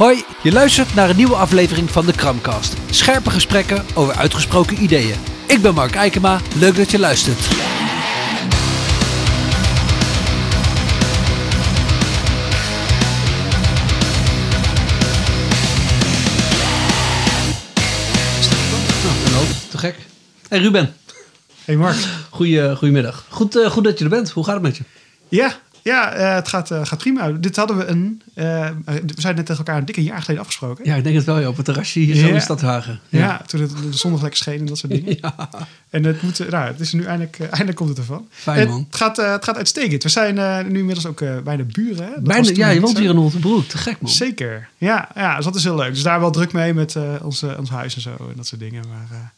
Hoi, je luistert naar een nieuwe aflevering van de Kramcast. Scherpe gesprekken over uitgesproken ideeën. Ik ben Mark Eikema, leuk dat je luistert. Nou, te gek. Hey Ruben, Hey Mark. Goeie, goedemiddag. Goed, eh, goed dat je er bent. Hoe gaat het met je? Ja, ja eh, het gaat, eh, gaat prima. Dit hadden we een. eh, we zijn net tegen elkaar een dikke jaar geleden afgesproken. Ja, ik denk het wel, ja, op het terrasje hier zo in Stadhagen. Ja, toen het, de zondag lekker scheen en dat soort dingen. En het, moet, nou, het is nu eindelijk, eindelijk komt het ervan. Fijn, man. Het gaat, het gaat uitstekend. We zijn nu inmiddels ook bijna buren. Hè? Dat Bijna, ja, je woont hier in Holtenbroek. Te gek, man. Zeker. Ja, ja, dus dat is heel leuk. Dus daar wel druk mee met onze, ons huis en zo en dat soort dingen. Maar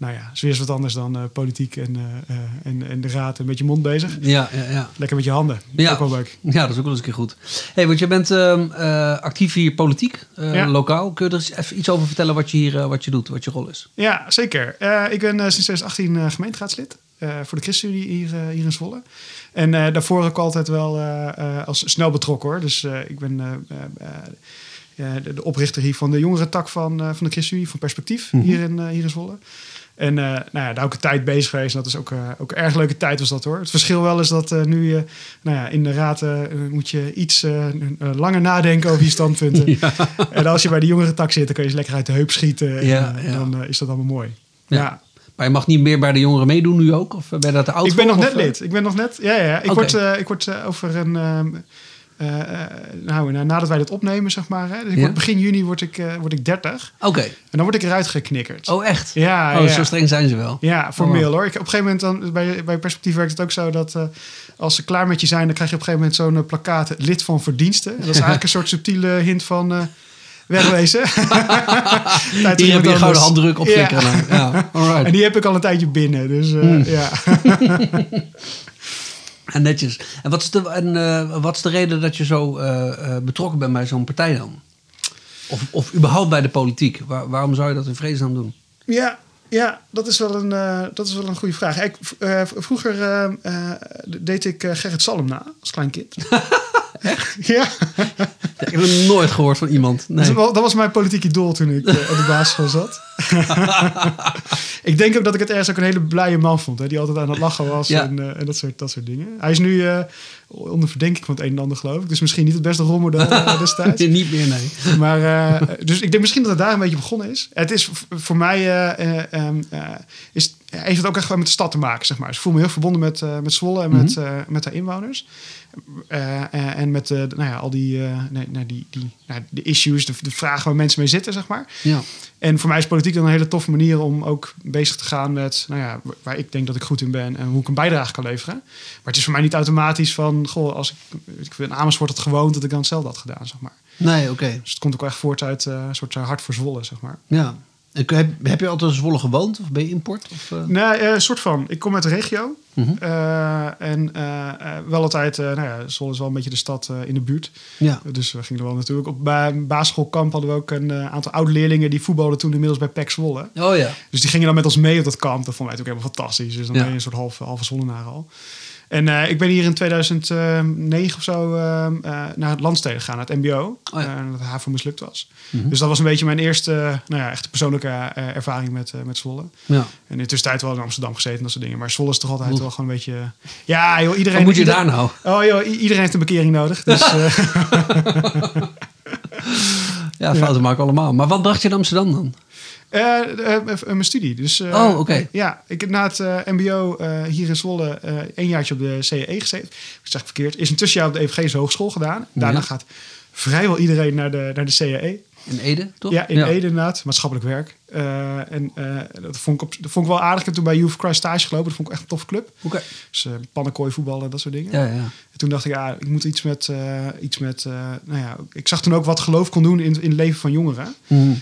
nou ja, is weer wat anders dan eh, politiek en, eh, eh, en, en de raad en met je mond bezig. Ja, ja, ja. Lekker met je handen. Ja. Ook wel leuk. Ja, dat is ook wel eens een keer goed. hey, want je bent ehm, eh, actief hier politiek, Ja. lokaal. Kun je er eens even iets over vertellen wat je hier wat je doet, wat je rol is? Ja, zeker. Ik ben sinds 2018 eh, gemeenteraadslid voor de ChristenUnie hier, hier in Zwolle. En daarvoor ook altijd wel als snel betrokken hoor. Dus ik ben de, oprichter hier van de jongere tak van, van de ChristenUnie, van Perspectief, Mhm. hier, in, hier in Zwolle. En eh, nou ja, daar ook een tijd bezig geweest. En dat is ook, eh, ook een erg leuke tijd was dat hoor. Het verschil wel is dat eh, nu je, nou ja, in de raad moet je iets langer nadenken over je standpunten. En als je bij de jongere tak zit, dan kun je ze lekker uit de heup schieten. En, Ja, ja. Dan is dat allemaal mooi. Ja. ja. Maar je mag niet meer bij de jongeren meedoen nu ook? Of ben je daar te oud Ik ben nog net lid. Ik ben nog net. Ja, ja. Ik word, ik word over een. Eh, eh, nou, na- nadat wij dit opnemen, zeg maar. Hè, dus ik Ja. word, begin juni word ik, eh, word ik 30. Oké. En dan word ik eruit geknikkerd. Oh, echt? Ja, oh, ja. zo streng zijn ze wel. Ja, formeel Oh. hoor. Ik, op een gegeven moment, dan, bij, bij Perspectief werkt het ook zo dat eh, als ze klaar met je zijn, dan krijg je op een gegeven moment zo'n eh, plakkaat lid van verdiensten. Dat is eigenlijk een soort subtiele hint van eh, wegwezen. Hier heb je een gouden handdruk op flikkeren. Ja. En die heb ik al een tijdje binnen. Dus eh, Hmm. ja. En netjes. En wat is de, en, eh, wat is de reden dat je zo eh, eh, betrokken bent bij zo'n partij dan? Of, of überhaupt bij de politiek? Waar- waarom zou je dat in vredesnaam doen? Ja, ja dat, is wel een, dat is wel een goede vraag. Ik, vroeger deed ik Gerrit Salm na als klein kind. ja, Ja, ik heb het nooit gehoord van iemand. Nee. dat, was, dat was mijn politieke doel toen ik eh, op de basisschool zat. ik denk ook dat ik het ergens ook een hele blije man vond. Hè, die altijd aan het lachen was Ja. en, eh, en dat, soort, dat soort dingen. Hij is nu eh, onder verdenking van het een en ander geloof ik. Dus misschien niet het beste rolmodel destijds. Niet meer, nee. Maar, dus ik denk misschien dat het daar een beetje begonnen is. Het is voor mij, eh, eh, ehm, eh, is, heeft het ook echt wel met de stad te maken, zeg maar. Dus ik voel me heel verbonden met, met Zwolle en met, eh, met haar inwoners. Eh, eh, en met eh, nou ja, al die, nee, nou, die, die nou, de issues, de, de vragen waar mensen mee zitten, zeg maar. Ja. En voor mij is politiek dan een hele toffe manier om ook bezig te gaan met, nou ja, waar ik denk dat ik goed in ben en hoe ik een bijdrage kan leveren. Maar het is voor mij niet automatisch van, goh, als ik, ik in Amersfoort had gewoond, dat ik dan hetzelfde had gedaan, zeg maar. Nee, oké. Dus het komt ook echt voort uit een soort hart voor Zwolle, zeg maar. Ja. En Heb, heb je altijd in Zwolle gewoond? Of ben je import? Of, eh? Nee, eh, een soort van. Ik kom uit de regio. Mhm. Eh, en eh, eh, wel altijd, eh, nou ja, Zwolle is wel een beetje de stad eh, in de buurt. Ja. Dus we gingen er wel natuurlijk. Op ba basisschoolkamp hadden we ook een eh, aantal oud-leerlingen die voetbalden toen inmiddels bij PEC Zwolle. Oh ja. Dus die gingen dan met ons mee op dat kamp. Dat vonden wij natuurlijk helemaal fantastisch. Dus dan Ja. ben je een soort halve, halve Zwollenaar al. En eh, ik ben hier in 2009 of zo eh, eh, naar het Landsteden gegaan, naar het MBO. Oh ja. eh, dat de HAVO mislukt was. Mhm. Dus dat was een beetje mijn eerste, eh, nou ja, echt persoonlijke eh, ervaring met, eh, met Zwolle. ja. En in de tussentijd wel in Amsterdam gezeten en dat soort dingen. Maar Zwolle is toch altijd wel gewoon een beetje... Ja, joh, iedereen... Wat moet je ieder- daar nou? Oh joh, iedereen heeft een bekering nodig. Dus eh, Ja, fouten maken allemaal. Maar wat bracht je in Amsterdam dan? Eh, eh, eh, mijn studie. Dus, Oh, oké. Ja, ik heb na het mbo hier in Zwolle één jaartje op de CE gezeten. Ik zeg verkeerd. Is een tussenjaar op de EVG's Hogeschool gedaan. Daarna Ja. gaat vrijwel iedereen naar de, naar de CAE. In Ede, toch? Ja, in Ede inderdaad. Maatschappelijk werk. Eh, en eh, dat, vond ik op, dat vond ik wel aardig. Ik heb toen bij Youth Christ stage gelopen. Dat vond ik echt een toffe club. Oké. Dus uh, pannenkooi voetballen, dat soort dingen. Ja, ja. En toen dacht ik, ja, ik moet iets met, iets met nou ja, ik zag toen ook wat geloof kon doen in, in het leven van jongeren. Mhm.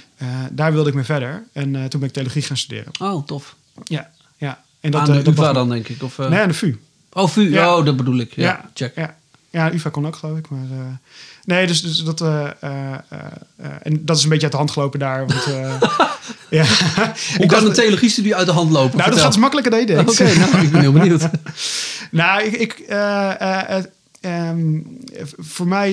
Daar wilde ik mee verder. En toen ben ik theologie gaan studeren. Oh, tof. Ja, ja. En Aan eh, de UvA me- dan, denk ik? Of? Nee, aan de VU. Oh, VU. Ja. Oh, dat bedoel ik. Ja, Ja. check. Ja, ja UvA kon ook, geloof ik. Maar, nee, dus, dus dat... eh, eh, eh, en dat is een beetje uit de hand gelopen daar. Want, ja. Hoe ik kan een dacht, theologiestudie uit de hand lopen? nou, dat gaat dus makkelijker dan je denkt. Oké, nou, ik ben heel benieuwd. Nou, ik, ik, eh, eh, eh, ehm, voor mij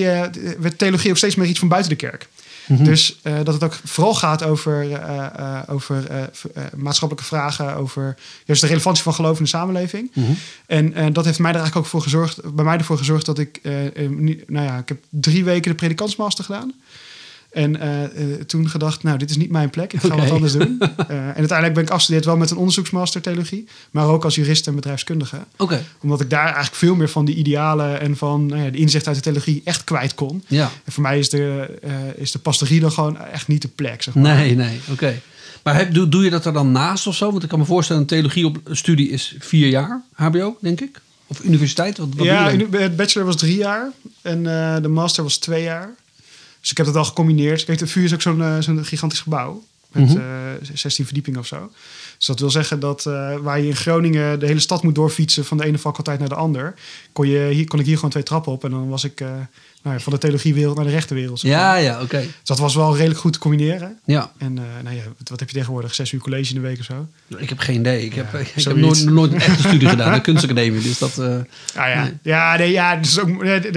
werd theologie ook steeds meer iets van buiten de kerk. Dus eh, dat het ook vooral gaat over, eh, eh, over maatschappelijke vragen, over juist de relevantie van geloof in de samenleving. Mhm. En dat heeft mij er eigenlijk ook voor gezorgd, bij mij ervoor gezorgd dat ik, nu- nou ja, ik heb drie weken de predikantsmaster gedaan. En eh, eh, toen gedacht, nou, dit is niet mijn plek. Ik ga wat anders doen. Eh, en uiteindelijk ben ik afgestudeerd wel met een onderzoeksmaster theologie. Maar ook als jurist en bedrijfskundige. Oké, Omdat ik daar eigenlijk veel meer van die idealen en van nou ja, de inzicht uit de theologie echt kwijt kon. ja. En voor mij is de, eh, is de pastorie dan gewoon echt niet de plek, zeg maar. Nee, nee, oké. Maar heb, doe, doe je dat er dan naast of zo? Want ik kan me voorstellen, een theologie op studie is vier jaar, HBO, denk ik. Of universiteit, wat, wat ja, het bachelor was drie jaar en de master was twee jaar. Dus ik heb dat al gecombineerd. Kijk, de VU is ook zo'n eh, zo'n gigantisch gebouw. Met Mhm. eh 16 verdiepingen of zo. Dus dat wil zeggen dat eh, waar je in Groningen de hele stad moet doorfietsen van de ene faculteit naar de ander, kon, je, hier, kon ik hier gewoon twee trappen op. En dan was ik nou ja, van de theologiewereld naar de rechtenwereld. zeg Ja, maar. ja, oké. Dus dat was wel redelijk goed te combineren. Ja, En eh, nou ja, wat, heb je tegenwoordig? Zes uur college in de week of zo? ik heb geen idee. Ik heb, Ja, ik heb nooit, nooit een echte studie gedaan, de kunstacademie. Dus dat, eh, Ah, ja, Nee. ja, nee, ja dat, is ook, ja, dat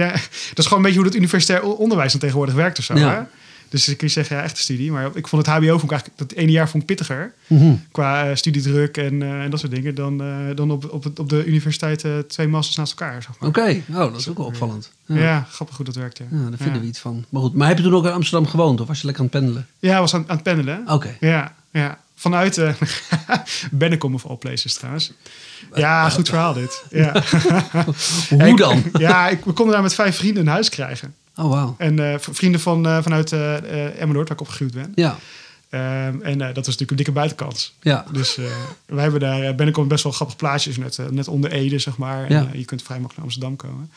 is gewoon een beetje hoe het universitair onderwijs dan tegenwoordig werkt of zo. Ja. Hè? Dus kun je zeggen, ja, echte studie. Maar ik vond het HBO vond ik eigenlijk dat ene jaar vond ik pittiger mhm. qua eh, studiedruk en, eh, en dat soort dingen dan, eh, dan op, op, het- op de universiteit twee masters naast elkaar. Zeg maar. Oké, oh, dat is ook wel opvallend. ja. Ja, grappig hoe dat werkt. Ja, Ja, daar vinden ja. we iets van. Maar goed, maar heb je toen ook in Amsterdam gewoond of was je lekker aan het pendelen? Ja, was aan, aan het pendelen. Oké. Ja, ja. Vanuit eh Bennekom of all places trouwens. Ja, goed verhaal dit. Ja. Hoe Ik- dan? Ja, ik, we konden daar met vijf vrienden een huis krijgen. Oh, wauw. En eh, vrienden van, eh, vanuit Emmeloord, waar ik opgegroeid ben. Ja, Ehm, en dat was natuurlijk een dikke buitenkans. ja. Dus eh, wij hebben daar, Bennekom best wel grappig plaatjes, net, net onder Ede, zeg maar. En, Ja. eh, je kunt vrij makkelijk naar Amsterdam komen.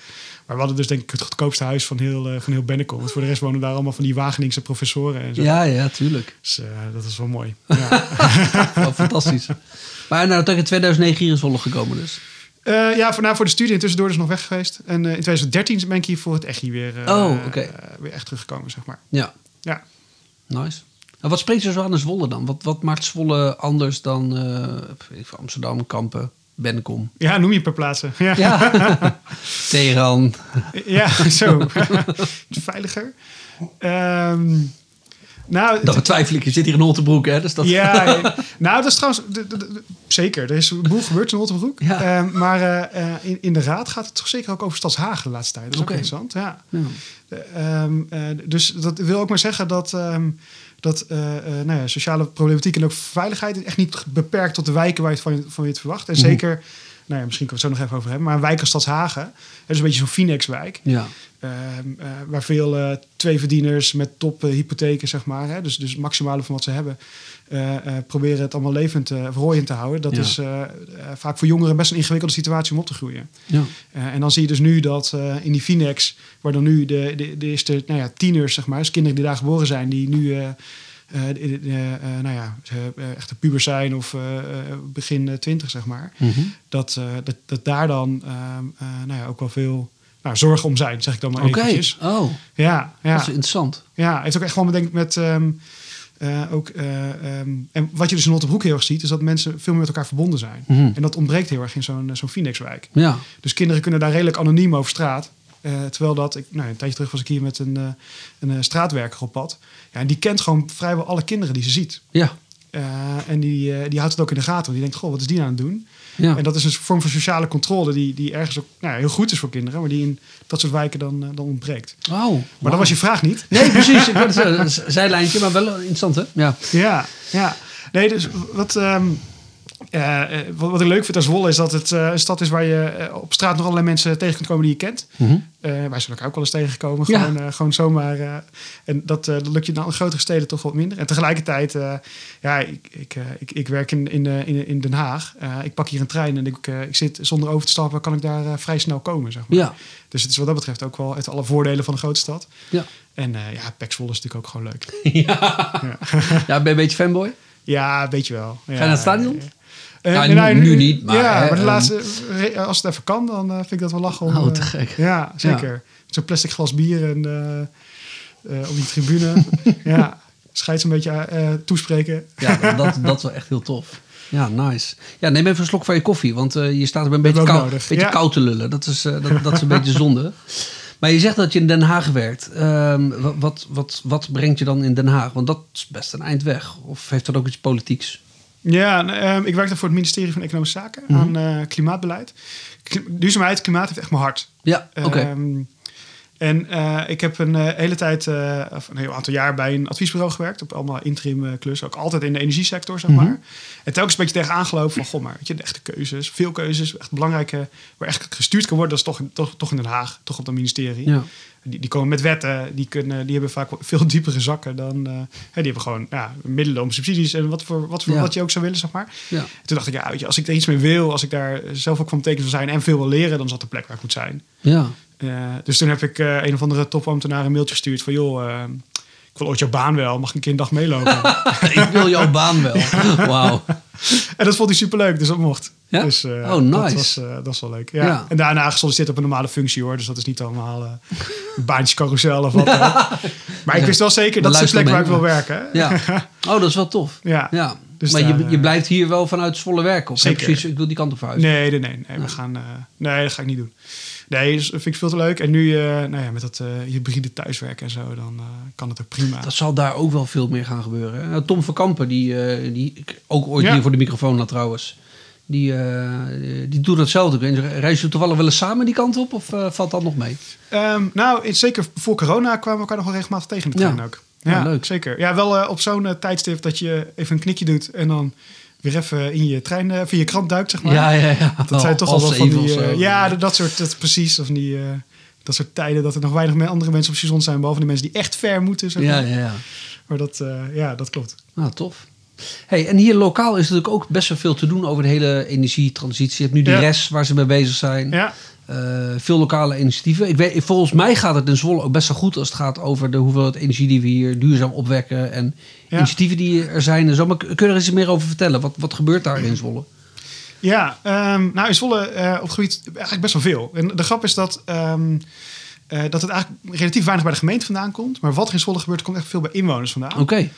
Maar we hadden dus denk ik het goedkoopste huis van heel, van heel Bennekom. Want voor de rest wonen daar allemaal van die Wageningse professoren en zo. Ja, ja, tuurlijk. Dus dat is wel mooi. Ja. Fantastisch. Maar nou, toch in 2009 hier in Zwolle gekomen dus. Eh, ja, voor, nou, voor de studie. En tussendoor dus nog weg geweest. En eh, in 2013 ben ik hier voor het echt weer, eh, Oh, oké. eh, weer echt teruggekomen, zeg maar. Ja, Ja. nice. En wat spreekt je zo aan in Zwolle dan? Wat, wat maakt Zwolle anders dan Amsterdam, Kampen, Bennekom? ja, noem je per plaatsen. Ja, Ja, Teheran. ja zo. Veiliger. Ehm, nou, Dat betwijfel ik. Je zit hier in Holtenbroek, hè? Dus dat... Ja, ja. nou, dat is trouwens zeker. Er is een boel gebeurd in Otterbroek. Ja. Ehm, maar eh, in, in de raad gaat het toch zeker ook over Stadshagen de laatste tijd. Dat is ook interessant. Ja. Ja. Eh, ehm, eh, dus dat wil ook maar zeggen dat, ehm, dat nou ja, sociale problematiek en ook veiligheid is echt niet beperkt tot de wijken waar je het van, van je het verwacht. En zeker, nou ja, misschien kunnen we het zo nog even over hebben, maar een wijk als Stadshagen, dat is een beetje zo'n Phoenix-wijk. ja. Ehm, eh, waar veel eh tweeverdieners met top eh, hypotheken, zeg maar, hè, dus, dus het maximale van wat ze hebben, proberen het allemaal levend uh, rooiend te houden. Dat Ja. is vaak voor jongeren best een ingewikkelde situatie om op te groeien. ja. En dan zie je dus nu dat in die Finex, waar dan nu de, de, de eerste nou ja, tieners, zeg maar, dus kinderen die daar geboren zijn, die nu de, eh, nou ja, echte pubers zijn of begin twintig, zeg maar, Mhm. dat, dat, dat daar dan ehm, eh, nou ja, ook wel veel nou, zorgen om zijn, zeg ik dan maar Oké. eventjes. Oh, Ja, dat ja. is interessant. Ja, het is ook echt gewoon bedenkt met. eh, ook, eh, ehm, en wat je dus in Otterbroek heel erg ziet, is dat mensen veel meer met elkaar verbonden zijn. Mhm. En dat ontbreekt heel erg in zo'n zo'n Phoenixwijk. Ja. Dus kinderen kunnen daar redelijk anoniem over straat. Eh, terwijl dat, ik, nou, een tijdje terug was ik hier met een, eh, een eh, straatwerker op pad. Ja, en die kent gewoon vrijwel alle kinderen die ze ziet. Ja. Eh, en die, eh, die houdt het ook in de gaten. Die denkt, goh, wat is die nou aan het doen? Ja. En dat is een vorm van sociale controle die, die ergens ook nou, ja, heel goed is voor kinderen. Maar die in dat soort wijken dan, eh, dan ontbreekt. Wow. Maar dat was je vraag niet. Nee, precies. Ik het een zijlijntje, maar wel interessant, hè? Ja. Ja, ja. Nee, dus wat, ehm, eh, eh, wat, wat ik leuk vind aan Zwolle is dat het eh, een stad is waar je op straat nog allerlei mensen tegen kunt komen die je kent. Mhm. Eh, wij zijn elkaar ook wel eens tegengekomen. Ja. Gewoon, eh, gewoon zomaar. eh, en dat, eh, dat lukt je dan in grotere steden toch wat minder. En tegelijkertijd, eh, ja, ik, ik, eh, ik, ik werk in, in, eh, in, in Den Haag. Eh, ik pak hier een trein en ik, eh, ik zit zonder over te stappen, kan ik daar eh, vrij snel komen. Zeg maar. Ja. Dus het is wat dat betreft ook wel uit alle voordelen van een grote stad. Ja. En eh ja, Pek Zwolle is natuurlijk ook gewoon leuk. Ja, ben je een beetje fanboy? Ja, weet je wel. Ja, naar het stadion? Eh, Ja, nou, nu niet, maar, ja, hè, maar de ehm, laatste, re- als het even kan, dan eh, vind ik dat wel lachen. Om, Oh, te eh, gek. Ja, zeker. Zo'n plastic glas bier en eh, eh, op die tribune. ja, scheids een beetje eh, toespreken. Ja, dat, dat is wel echt heel tof. Ja, nice. Ja, neem even een slok van je koffie, want eh, je staat er een beetje, kou, beetje ja. koud te lullen. Dat is, eh, dat, dat is een beetje zonde. Maar je zegt dat je in Den Haag werkt. Ehm, wa- wat, wat, wat brengt je dan in Den Haag? Want dat is best een eind weg. Of heeft dat ook iets politieks? Ja, ehm, ik werk dan voor het ministerie van Economische Zaken Mhm. aan eh, klimaatbeleid. Kli- duurzaamheid, klimaat heeft echt mijn hart. Ja, oké. Ehm, en eh, ik heb een eh, hele tijd, eh, of een heel aantal jaar bij een adviesbureau gewerkt. Op allemaal interim klussen. Ook altijd in de energiesector, zeg Mhm. maar. En telkens een beetje tegenaan gelopen van, goh maar, weet je, de echte keuzes. Veel keuzes, echt belangrijke, waar echt gestuurd kan worden. Dat is toch, toch, toch in Den Haag, toch op dat ministerie. ja. Die, die komen met wetten, die, kunnen, die hebben vaak veel diepere zakken dan... die hebben gewoon ja, middelen om subsidies en wat, voor, wat, voor, Ja. wat je ook zou willen, zeg maar. ja. Toen dacht ik, ja, weet je, als ik er iets mee wil, als ik daar zelf ook van betekenis wil zijn en veel wil leren, dan dat de plek waar ik moet zijn. ja. Eh, dus toen heb ik eh, een of andere topambtenaar een mailtje gestuurd van, joh, eh, ik wil ooit jouw baan wel, mag ik een keer een dag meelopen? ik wil jouw baan wel. Wauw. en dat vond hij superleuk, dus dat mocht. Ja? Dus, Oh, nice. Dat was, dat was wel leuk. Ja. Ja. En daarna gesolliciteerd op een normale functie hoor, dus dat is niet allemaal baantjes carousel of wat. Maar ik wist wel zeker, dat is de plek waar ik wil werken. hè? Ja. Oh, dat is wel tof. Ja. Ja. Dus maar je, daar, je blijft hier wel vanuit Zwolle werken? Of Zeker. precies, ik wil die kant op verhuizen? Nee, nee, nee. nee, we gaan, nee, dat ga ik niet doen. Nee, dat vind ik veel te leuk. En nu, eh, nou ja, met dat eh hybride thuiswerken en zo, dan eh, kan het ook prima. Dat zal daar ook wel veel meer gaan gebeuren. hè? Tom van Kampen, die, die ik ook ooit Ja. hier voor de microfoon had trouwens. Die, die doet Reis je toevallig wel eens samen die kant op? Of valt dat nog mee? Ehm, nou, zeker voor corona kwamen we elkaar nog wel regelmatig tegen in de Ja. ook. Ja, Ja, leuk. Zeker. Ja, wel op zo'n tijdstip dat je even een knikje doet en dan weer even in je trein, eh, via je krant duikt, zeg maar. ja, ja, ja. Dat zijn toch al wel van die... eh, ja, dat, dat soort, dat, precies. Of die, eh, dat soort tijden dat er nog weinig andere mensen op station zijn, behalve de mensen die echt ver moeten, zeg ja, maar. ja, ja. Maar dat, ja, dat klopt. Nou, tof. Hey, en hier lokaal is natuurlijk ook best wel veel te doen over de hele energietransitie. Je hebt nu die Ja. RES waar ze mee bezig zijn. Ja, Eh, veel lokale initiatieven. Ik weet, volgens mij gaat het in Zwolle ook best wel goed als het gaat over de hoeveelheid energie die we hier duurzaam opwekken. En Ja. initiatieven die er zijn. En zo. Maar kun je er eens meer over vertellen? Wat, wat gebeurt daar in Zwolle? Ja, ehm, nou in Zwolle eh, op het gebied eigenlijk best wel veel. En de grap is dat, ehm, eh, dat het eigenlijk relatief weinig bij de gemeente vandaan komt. Maar wat er in Zwolle gebeurt, komt echt veel bij inwoners vandaan. Oké.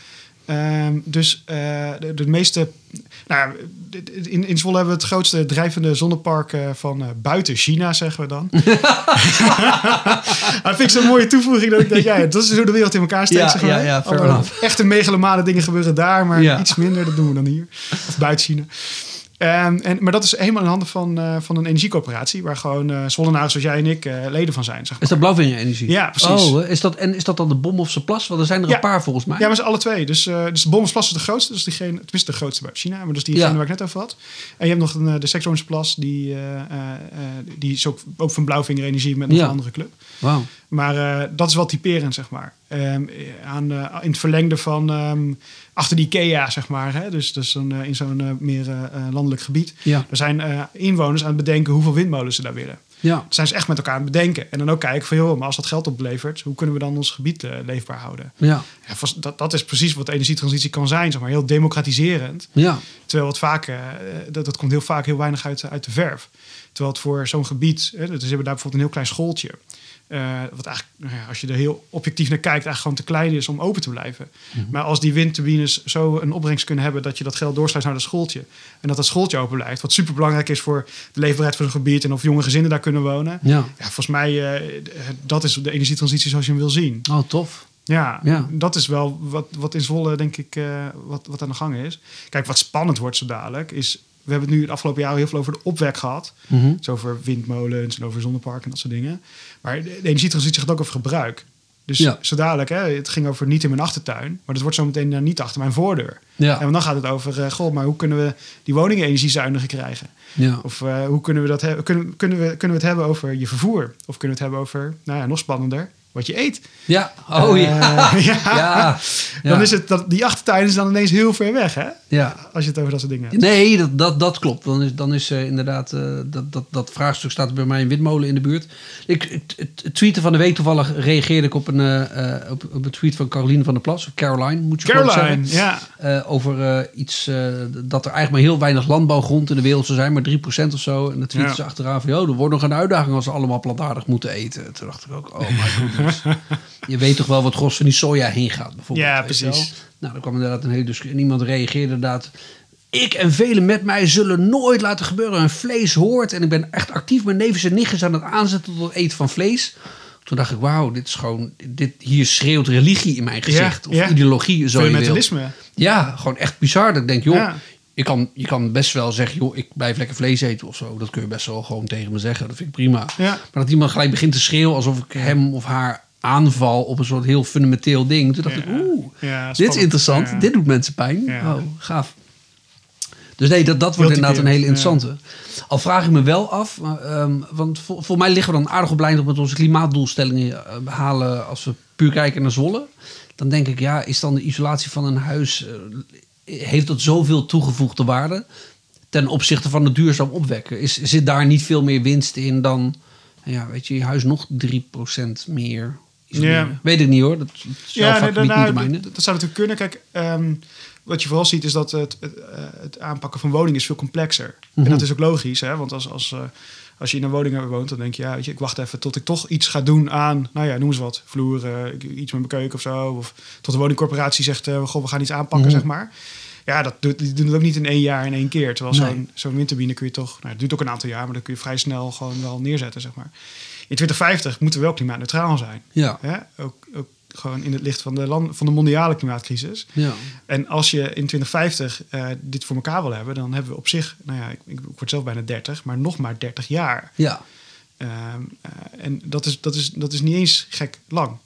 Ehm, dus eh, de, de meeste... Nou, in, in Zwolle hebben we het grootste drijvende zonnepark eh, van eh, buiten China, zeggen we dan. dat vind ik zo'n mooie toevoeging dat ik denk, ja, dat is hoe de wereld in elkaar steekt. Ja, zeg maar. ja, ja, echte megalomane dingen gebeuren daar, maar Ja. iets minder, dat doen we dan hier. Of buiten China. Ehm, en, maar dat is helemaal in handen van, eh, van een energiecoöperatie, waar gewoon Zwollenaren zoals jij en ik eh, leden van zijn. Zeg maar. Is dat Blauwvingerenergie? Ja, precies. Oh, is dat, en is dat dan de Bomhofse Plas? Want er zijn er Ja. een paar volgens mij. Ja, maar ze alle twee. Dus, eh dus de Bommensplas is de grootste. Dus diegene, tenminste de grootste bij China. Maar dat is diegene Ja. waar ik net over had. En je hebt nog een, de Sektorsplas. Die, eh, eh, eh, die is ook, ook van Blauwvinger Energie met nog Ja. een andere club. Wauw. Maar dat is wel typerend, zeg maar. Ehm, aan, in het verlengde van ehm, achter die IKEA, zeg maar. Hè? Dus, dus zo'n, eh, in zo'n eh, meer eh, landelijk gebied. Ja. Er zijn inwoners aan het bedenken hoeveel windmolens ze daar willen. Ja. Dat zijn ze echt met elkaar aan het bedenken. En dan ook kijken van, joh, maar als dat geld oplevert... hoe kunnen we dan ons gebied leefbaar houden? Ja. Ja, dat, dat is precies wat de energietransitie kan zijn, zeg maar. Heel democratiserend. Ja. Terwijl het vaak, dat, dat komt heel vaak heel weinig uit, uit de verf. Terwijl het voor zo'n gebied, hè, dus we hebben daar bijvoorbeeld een heel klein schooltje. Eh, wat eigenlijk, nou als je er heel objectief naar kijkt, eigenlijk gewoon te klein is om open te blijven. Maar als die windturbines zo een opbrengst kunnen hebben dat je dat geld doorsluit naar dat schooltje. En dat dat schooltje open blijft. Wat super belangrijk is voor de leefbaarheid van zo'n gebied en of jonge gezinnen daar kunnen wonen. Ja. Ja, volgens mij, eh, dat is de energietransitie zoals je hem wil zien. Oh, tof. Ja, Ja. dat is wel wat, wat in Zwolle, denk ik, eh, wat, wat aan de gang is. Kijk, wat spannend wordt zo dadelijk, is... We hebben het nu het afgelopen jaar heel veel over de opwek gehad. Dus over windmolens en over zonneparken en dat soort dingen. Maar de, de energietransitie gaat ook over gebruik. Dus Ja. zo dadelijk, hè, het ging over niet in mijn achtertuin. Maar dat wordt zo meteen niet achter mijn voordeur. Ja. En dan gaat het over, eh, goh, maar hoe kunnen we die woningen energiezuiniger krijgen? Ja. Of eh, hoe kunnen we dat hebben? Kunnen, kunnen, we, kunnen we het hebben over je vervoer? Of kunnen we het hebben over, nou ja, nog spannender, wat je eet? Ja. Oh ja. Eh, ja. Ja. Dan Ja. is het dat die achtertuin is dan ineens heel ver weg, hè? Ja. Als je het over dat soort dingen hebt. Nee, dat, dat, dat klopt. Dan is, dan is eh, inderdaad, eh, dat, dat, dat vraagstuk staat bij mij een windmolen in de buurt. Ik, het, het, tweeten van de week toevallig reageerde ik op een, op, op een tweet van Caroline van der Plas, of Caroline moet je Caroline, zeggen. ja. Over iets dat er eigenlijk maar heel weinig landbouwgrond in de wereld zou zijn, maar 3% of zo. En dan tweette Ja. ze achteraan van, joh, er wordt nog een uitdaging als ze allemaal plantaardig moeten eten. Toen dacht ik ook, oh my je weet toch wel wat gros van die soja heen gaat, bijvoorbeeld. Ja, precies. Nou, dan kwam inderdaad een hele discussie. En iemand reageerde inderdaad Ik en velen met mij zullen nooit laten gebeuren een vlees hoort. En ik ben echt actief mijn nevens en nichtjes aan het aanzetten tot het eten van vlees. Toen dacht ik, wauw, dit is gewoon, dit, hier schreeuwt religie in mijn gezicht. of ja. ideologie, zo. Fundamentalisme. Ja, gewoon echt bizar. Dat ik denk, joh, Ja. Je, kan, je kan best wel zeggen, joh, ik blijf lekker vlees eten of zo. Dat kun je best wel gewoon tegen me zeggen. Dat vind ik prima. Ja. Maar dat iemand gelijk begint te schreeuwen alsof ik hem of haar aanval op een soort heel fundamenteel ding. Toen dacht Ja. ik, oeh, Ja, dit is interessant. Dit doet mensen pijn. Oh, gaaf. Dus nee, dat, dat wordt inderdaad een hele interessante. Al vraag ik me wel af, ehm, want vol- volgens mij liggen we dan aardig op lijn op met onze klimaatdoelstellingen eh, behalen als we puur kijken naar Zwolle. Dan denk ik, ja, is dan de isolatie van een huis, eh, heeft dat zoveel toegevoegde waarde ten opzichte van het duurzaam opwekken? Is, zit daar niet veel meer winst in dan, ja, weet je, je huis nog 3% meer? Ja. Weet ik niet hoor, dat Ja, nee, niet mijne. dat, dat zou natuurlijk kunnen. Kijk, ehm, wat je vooral ziet is dat het, het, eh, het aanpakken van woningen is veel complexer. Mhm. En dat is ook logisch, hè? want als, als, eh, als je in een woning woont, dan denk je, ja, weet je, ik wacht even tot ik toch iets ga doen aan, nou ja, noem eens wat, vloer, eh, iets met mijn keuken of zo. Of tot de woningcorporatie zegt, eh goh, we gaan iets aanpakken, Mhm. zeg maar. Ja, dat doet, die doen het ook niet in één jaar in één keer. Terwijl Nee. zo'n zo'n windturbine kun je toch, nou, het duurt ook een aantal jaar, maar dan kun je vrij snel gewoon wel neerzetten, zeg maar. In 2050 moeten we wel klimaatneutraal zijn. Ja? Ook, ook gewoon in het licht van de, land, van de mondiale klimaatcrisis. ja. En als je in 2050 eh, dit voor elkaar wil hebben, dan hebben we op zich, nou ja, ik, ik word zelf bijna 30, maar nog maar 30 jaar. Ja, Ehm, eh, en dat is, dat, is, dat is niet eens gek lang.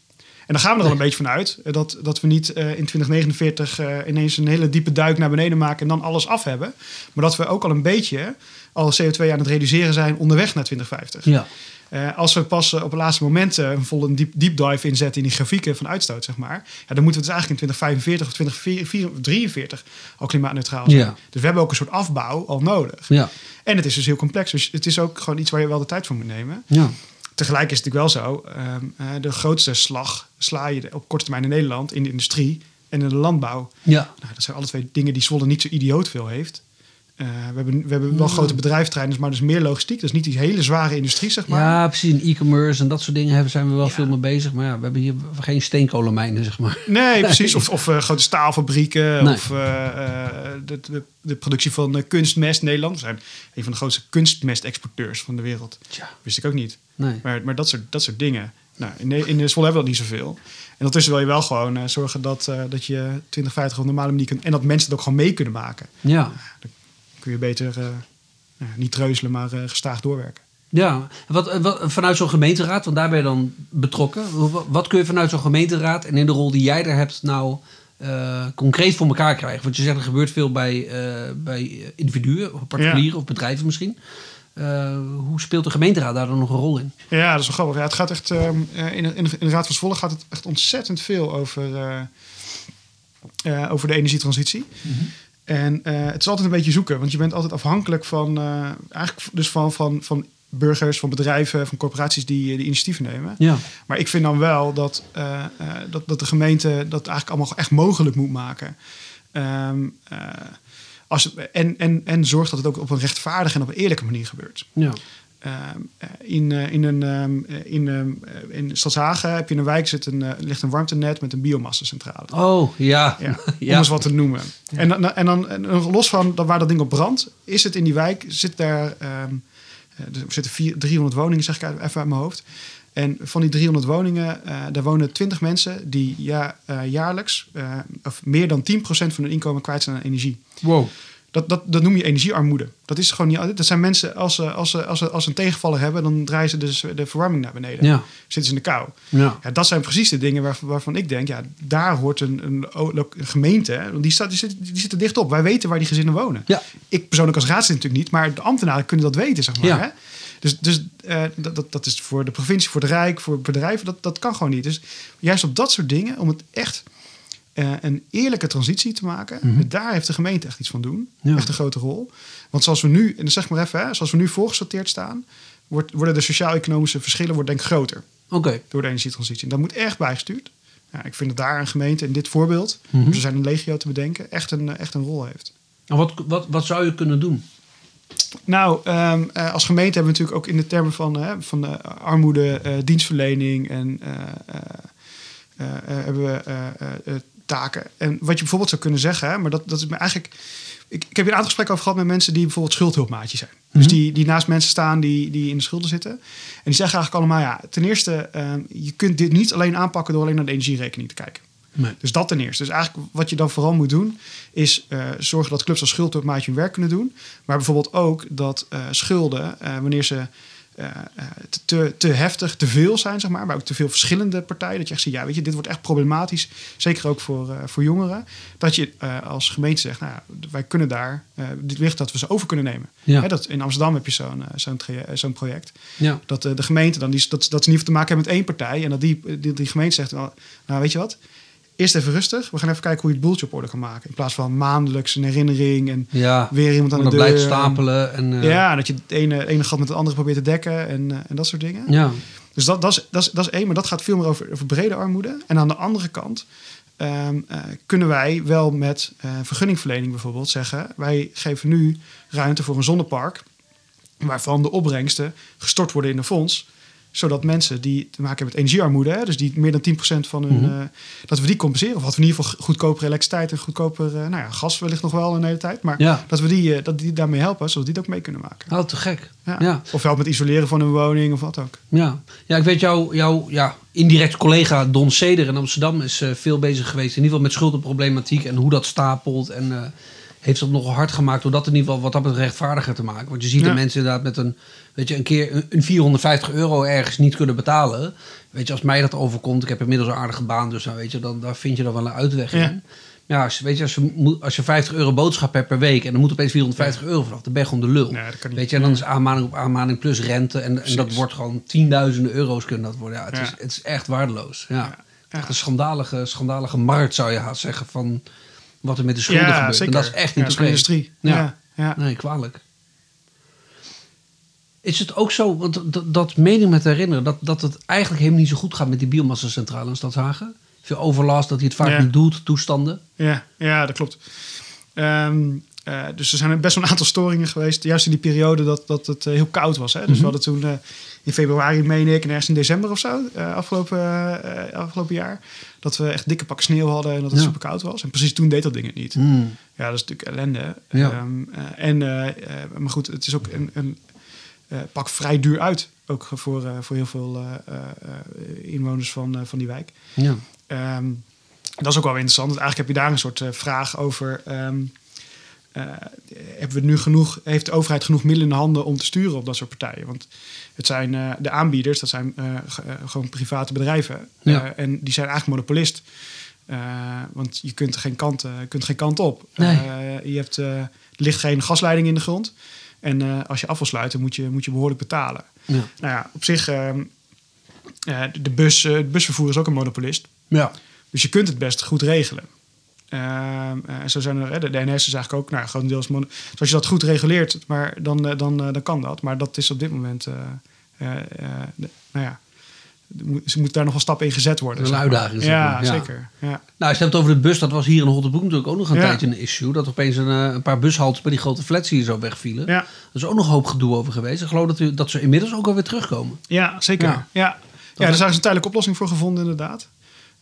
En dan gaan we er al een beetje vanuit eh, dat, dat we niet in 2049 eh, ineens een hele diepe duik naar beneden maken en dan alles af hebben. Maar dat we ook al een beetje al CO2 aan het reduceren zijn onderweg naar 2050. ja. Eh, als we pas eh, op het laatste moment eh, een volle deep, deep dive inzetten in die grafieken van uitstoot, zeg maar. Ja, dan moeten we dus eigenlijk in 2045 of 2043 al klimaatneutraal zijn. Ja. Dus we hebben ook een soort afbouw al nodig. Ja, En het is dus heel complex. Dus het is ook gewoon iets waar je wel de tijd voor moet nemen. ja. Tegelijk is het natuurlijk wel zo. ehm, eh, de grootste slag sla je op korte termijn in Nederland in de industrie en in de landbouw. ja. Nou, dat zijn alle twee dingen die Zwolle niet zo idioot veel heeft. Eh, we, hebben, we hebben wel Ja. grote bedrijfsterreinen, maar dus meer logistiek. Dus niet die hele zware industrie, zeg maar. Ja, precies. In e-commerce en dat soort dingen hebben, zijn we wel Ja. veel mee bezig. Maar ja, we hebben hier geen steenkolenmijnen, zeg maar. Nee, precies. Of, of eh, grote staalfabrieken. Nee. Of eh, de, de, de productie van kunstmest. Nederland we zijn een van de grootste kunstmestexporteurs van de wereld. Tja, Wist ik ook niet. nee. Maar, maar dat, soort, dat soort dingen. Nou, in, de- in de Zwolle hebben we dat niet zoveel. En ondertussen wil je wel gewoon zorgen dat, dat je 2050 op een normale manier kunt... en dat mensen het ook gewoon mee kunnen maken. Ja, kun je beter eh, nou, niet treuzelen, maar eh, gestaag doorwerken. ja. Wat, wat, vanuit zo'n gemeenteraad, want daar ben je dan betrokken. Wat, kun je vanuit zo'n gemeenteraad en in de rol die jij daar hebt nou eh, concreet voor elkaar krijgen? Want je zegt er gebeurt veel bij, eh, bij individuen, of particulieren of bedrijven misschien. Eh, hoe speelt de gemeenteraad daar dan nog een rol in? Ja, dat is wel grappig. Ja, het gaat echt, ehm, eh, in, de- in, de, Raad van Zwolle gaat het echt ontzettend veel over, eh, eh, over de energietransitie. En eh, het is altijd een beetje zoeken, want je bent altijd afhankelijk van, eh, eigenlijk dus van, van, van burgers, van bedrijven, van corporaties die, die initiatieven nemen. Ja, Maar ik vind dan wel dat, eh, eh, dat, dat de gemeente dat eigenlijk allemaal echt mogelijk moet maken. Ehm, eh, als, en, en, en zorgt dat het ook op een rechtvaardige en op een eerlijke manier gebeurt. ja. Ehm, eh, in, eh, in, een, ehm, eh, in, ehm, eh, in Stadshagen heb je in een wijk zit een, ligt een warmtenet met een biomassacentrale. Oh, ja. Ja, om Ja. eens wat te noemen. En, dan- en dan en dan los van dat waar dat ding op brandt, is het in die wijk, zit daar, er zitten vier, 300 woningen, zeg ik even uit mijn hoofd. En van die 300 woningen, daar wonen 20 mensen die ja, jaarlijks of meer dan 10% van hun inkomen kwijt zijn aan energie. Wow. Dat, dat, dat noem je energiearmoede. Dat is gewoon niet. Dat zijn mensen, als ze, als ze, als ze, als ze een tegenvaller hebben, dan draaien ze dus de verwarming naar beneden. Ja, Zitten ze in de kou. ja. Ja, dat zijn precies de dingen waar, waarvan ik denk, ja, daar hoort een, een, een gemeente, die, staat, die, zit, die zitten dichtop. Wij weten waar die gezinnen wonen. Ja. Ik persoonlijk als raadslid natuurlijk niet, maar de ambtenaren kunnen dat weten, zeg maar. Ja. Hè? Dus, dus eh, dat, dat, dat is voor de provincie, voor de Rijk, voor bedrijven, dat, dat kan gewoon niet. Dus juist op dat soort dingen, om het echt eh, een eerlijke transitie te maken, daar heeft de gemeente echt iets van doen. Mhm. Ja. Echt een grote rol. Want zoals we nu, en dan zeg maar even, hè, zoals we nu voorgesorteerd staan, wordt, worden de sociaal-economische verschillen wordt denk ik groter Oké. door de energietransitie. En dat moet echt bijgestuurd. Ja, ik vind dat daar een gemeente in dit voorbeeld, Mhm. er zijn een legio te bedenken, echt een, echt een rol heeft. En wat, wat, wat zou je kunnen doen? Nou, ehm, eh, als gemeente hebben we natuurlijk ook in de termen van, van eh, armoede, eh, dienstverlening en eh, eh, eh, eh, hebben we eh, eh, eh, taken. En wat je bijvoorbeeld zou kunnen zeggen, maar dat, dat is me eigenlijk. Ik, ik heb hier een aantal gesprekken over gehad met mensen die bijvoorbeeld schuldhulpmaatjes zijn. Dus Mhm. die, die naast mensen staan die, die in de schulden zitten. En die zeggen eigenlijk allemaal: ja, ten eerste, eh, je kunt dit niet alleen aanpakken door alleen naar de energierekening te kijken. Nee. Dus dat ten eerste. Dus eigenlijk wat je dan vooral moet doen, is eh, zorgen dat clubs als schuldhulpmaatje hun werk kunnen doen. Maar bijvoorbeeld ook dat eh, schulden, eh, wanneer ze te, te heftig, te veel zijn, zeg maar, maar ook te veel verschillende partijen, dat je echt ziet, ja, weet je, dit wordt echt problematisch, zeker ook voor, eh, voor jongeren, dat je eh, als gemeente zegt, nou, ja, wij kunnen daar, eh dit ligt dat we ze over kunnen nemen. Ja. Hè, dat, in Amsterdam heb je zo'n eh, zo'n eh, project. Ja. Dat eh, de gemeente dan, die, dat, dat ze niet te maken hebben met één partij. En dat die, die, die gemeente zegt, wel, nou weet je wat, eerst even rustig. We gaan even kijken hoe je het boeltje op orde kan maken. In plaats van maandelijks een herinnering en Ja. weer iemand aan de deur. blijft stapelen. En, eh, Ja, dat je het ene, ene gat met het andere probeert te dekken en, eh, en dat soort dingen. ja. Dus dat, dat, is, dat, is, dat is één, maar dat gaat veel meer over, over brede armoede. En aan de andere kant ehm, eh, kunnen wij wel met vergunningverlening bijvoorbeeld zeggen... wij geven nu ruimte voor een zonnepark... waarvan de opbrengsten gestort worden in een fonds zodat mensen die te maken hebben met energiearmoede, hè, dus die meer dan 10% van hun, Mhm. eh, dat we die compenseren. Of wat we in ieder geval goedkopere elektriciteit en goedkoper, eh, nou ja, gas wellicht nog wel een hele tijd. Maar Ja. dat we die, eh, dat die daarmee helpen, zodat die het ook mee kunnen maken. Oh, te gek. Ja. Ja. Of helpen met isoleren van hun woning of wat ook. Ja, ja ik weet jouw jou, ja, indirect collega Don Seder in Amsterdam is veel bezig geweest. In ieder geval met schuldenproblematiek en hoe dat stapelt. En heeft dat nogal hard gemaakt door dat in ieder geval wat dat betreft rechtvaardiger te maken. Want je ziet dat mensen inderdaad met een, weet je, een keer een- een 450 euro ergens niet kunnen betalen. Weet je, als mij dat overkomt, ik heb inmiddels een aardige baan, dus dan, weet je, dan, daar vind je dan wel een uitweg Ja. in. Ja, als, je- weet je, als je, als je 50 euro boodschap hebt per week en dan moet opeens 450 euro vanaf, dan ben je gewoon de lul. Weet je, en dan is aanmaning op aanmaning plus rente. En, en dat wordt gewoon tienduizenden euro's kunnen dat worden. Ja, het, Ja. Is, het is echt waardeloos. Ja. Echt een schandalige, schandalige markt zou je haast zeggen van wat er met de schulden Ja, gebeurt. zeker. En dat is echt niet oké. industrie. Ja. Ja. Ja. Nee, kwalijk. Is het ook zo, want dat, meen ik me te herinneren, dat, dat het eigenlijk helemaal niet zo goed gaat met die biomassa-centrale in Stadshagen? Veel overlast, dat hij het vaak Ja. niet doet, toestanden. Ja, ja, dat klopt. Ehm, eh, dus er zijn best wel een aantal storingen geweest. Juist in die periode dat, dat het eh, heel koud was. Hè? Dus Mhm. we hadden toen eh, in februari, meen ik, en ergens in december of zo, afgelopen, afgelopen jaar, dat we echt dikke pakken sneeuw hadden en dat het Ja. super koud was. En precies toen deed dat ding het niet. Hmm. Ja, dat is natuurlijk ellende. Ja. Ehm, eh, en, maar goed, het is ook een, een pak vrij duur uit. Ook voor, eh, voor heel veel eh, eh, eh, inwoners van, eh, van die wijk. Ja. Ehm, dat is ook wel interessant. Want eigenlijk heb je daar een soort eh, vraag over. ehm, eh, hebben we nu genoeg, heeft de overheid genoeg middelen in de handen om te sturen op dat soort partijen? Want het zijn eh, de aanbieders, dat zijn eh, ge- eh, gewoon private bedrijven. Ja. Eh, en die zijn eigenlijk monopolist. Eh, want je kunt geen kant, eh, kunt geen kant op. Nee. Eh, je hebt, eh, er ligt geen gasleiding in de grond. En eh, als je af wil sluiten, moet je, moet je behoorlijk betalen. Ja. Nou ja, op zich, ehm, eh, de bus, eh, het busvervoer is ook een monopolist. Ja. Dus je kunt het best goed regelen. Ehm, eh, en zo zijn er, de, de NS is eigenlijk ook nou, grotendeels... Dus als je dat goed reguleert, maar dan, dan, dan kan dat. Maar dat is op dit moment... nou ja, moet- ze moeten daar nog wel stappen in gezet worden. Een zeg maar. uitdaging, Ja, zeker. Ja. Nou, als je het hebt over de bus, dat was hier in Holtenbroek natuurlijk ook nog een Ja. tijdje een issue. Dat opeens een, eh, een paar bushaltes bij die grote flats hier zo wegvielen. Ja. Er is ook nog een hoop gedoe over geweest. Ik geloof dat, u, dat ze inmiddels ook alweer terugkomen. Ja, zeker. Ja. Ja, daar is een tijdelijke oplossing voor gevonden, inderdaad.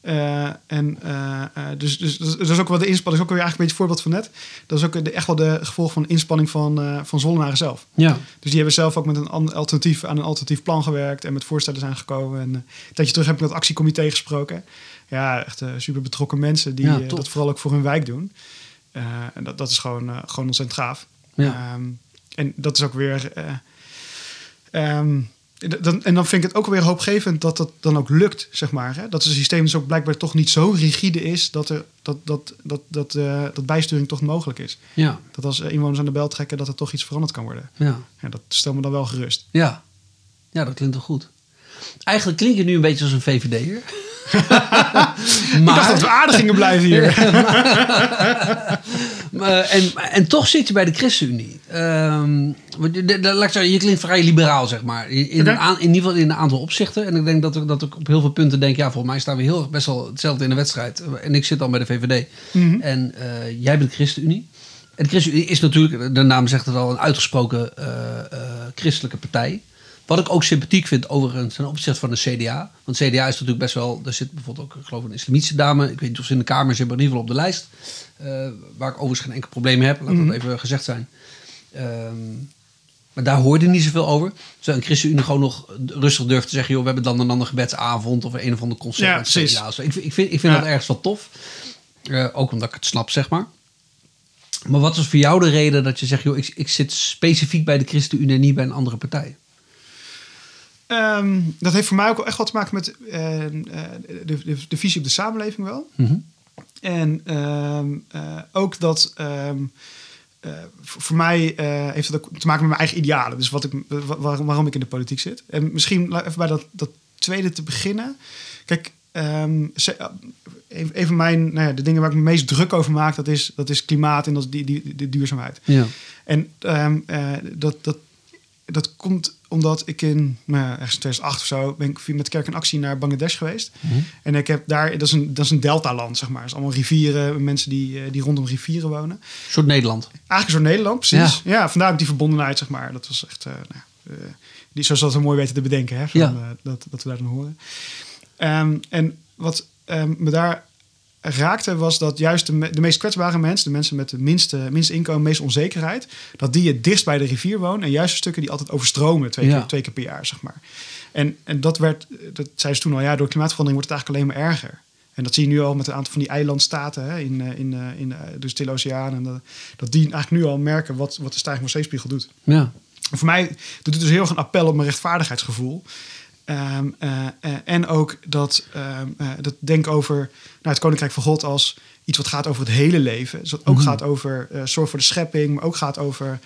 Eh, en eh, eh, dus, dus, dus dat is ook wel de inspanning, dat is ook weer eigenlijk een beetje voorbeeld van net. Dat is ook de, echt wel de gevolg van de inspanning van, eh van Zollenaren zelf. Ja. Dus die hebben zelf ook met een alternatief, aan een alternatief plan gewerkt en met voorstellen zijn gekomen. En een tijdje terug heb ik met het actiecomité gesproken. Ja, echt super betrokken mensen die Ja, dat vooral ook voor hun wijk doen. En dat, dat is gewoon, gewoon ontzettend gaaf. Ja. Ehm, en dat is ook weer. eh, ehm, dan, en dan vind ik het ook weer hoopgevend dat dat dan ook lukt, zeg maar. Hè? Dat het systeem dus ook blijkbaar toch niet zo rigide is dat, er, dat, dat, dat, dat, eh, dat bijsturing toch mogelijk is. Ja. Dat als eh, inwoners aan de bel trekken, dat er toch iets veranderd kan worden. Ja. Ja, dat stelt me dan wel gerust. Ja. Ja, dat klinkt wel goed. Eigenlijk klink je nu een beetje als een VVD'er. Ik dacht dat we aardig gingen blijven hier. Maar, en, en toch zit je bij de ChristenUnie. Want je- klinkt vrij liberaal, zeg maar. In, een aan- in ieder geval in een aantal opzichten. En ik denk dat ik, dat ik op heel veel punten denk... ja, volgens mij staan we heel best wel hetzelfde in de wedstrijd. En ik zit dan bij de VVD. Mhm. En eh, jij bent de ChristenUnie. En de ChristenUnie is natuurlijk, de naam zegt het al... een uitgesproken eh, eh, christelijke partij. Wat ik ook sympathiek vind overigens ten opzichte van de CDA. Want CDA is natuurlijk best wel... Er zit bijvoorbeeld ook, ik geloof, een islamitische dame. Ik weet niet of ze in de Kamer zit, maar in ieder geval op de lijst. Eh, waar ik overigens geen enkel probleem mee heb. Laat Mhm. dat even gezegd zijn. Ehm, maar daar hoorde niet zoveel over. Terwijl een ChristenUnie gewoon nog rustig durft te zeggen... joh, we hebben dan een andere gebedsavond... of een of ander concert Ja, met de precies. CDA. Ik, vind- ik vind, ik vind Ja. dat ergens wel tof. Eh, ook omdat ik het snap, zeg maar. Maar wat is voor jou de reden dat je zegt... joh, ik, ik zit specifiek bij de ChristenUnie... en niet bij een andere partij? Ehm, dat heeft voor mij ook wel echt wat te maken met eh, eh, de, de, de visie op de samenleving wel. Mhm. En ehm, eh, ook dat ehm, eh, voor mij heeft het ook te maken met mijn eigen idealen. Dus wat ik, wa- waarom, ik in de politiek zit. En misschien even bij dat, dat tweede te beginnen. Kijk, ehm, eh, een, van mijn, nou ja, de dingen waar ik me meest druk over maak, dat is, dat is klimaat en dat is die, die, die duurzaamheid. Ja. En ehm, dat, dat, dat komt omdat ik in nou, ja, ergens in 2008 of zo ben ik via- met Kerk en Actie naar Bangladesh geweest. En ik heb daar, dat is een, dat is een deltaland, zeg maar. Het is allemaal rivieren, mensen die, eh, die rondom rivieren wonen. Een soort Nederland. Eigenlijk zo Nederland, precies. Ja, vandaar ook die verbondenheid, zeg maar. Dat was echt, eh, nou, eh, die, zoals dat we mooi weten te bedenken, hè, van, Ja. dat, dat we daar dan horen. Ehm, en wat ehm, me daar raakte, was dat juist de, me- de meest kwetsbare mensen, de mensen met de minste, minste inkomen, meeste onzekerheid, dat die het dichtst bij de rivier wonen en juist de stukken die altijd overstromen twee, Ja. keer, twee keer per jaar, zeg maar. En, en dat werd, dat zei ze toen al, ja, door klimaatverandering wordt het eigenlijk alleen maar erger. En dat zie je nu al met een aantal van die eilandstaten hè, in, eh, in, eh, in eh, de Stille Oceaan. En dat, dat die eigenlijk nu al merken wat, wat de stijging van zeespiegel doet. Ja. En voor mij doet het dus heel erg een appel op mijn rechtvaardigheidsgevoel. Ehm, eh, eh, en ook dat, ehm, eh, dat denk over nou, het Koninkrijk van God als iets wat gaat over het hele leven. Dus wat ook gaat over zorg voor de schepping, maar ook gaat over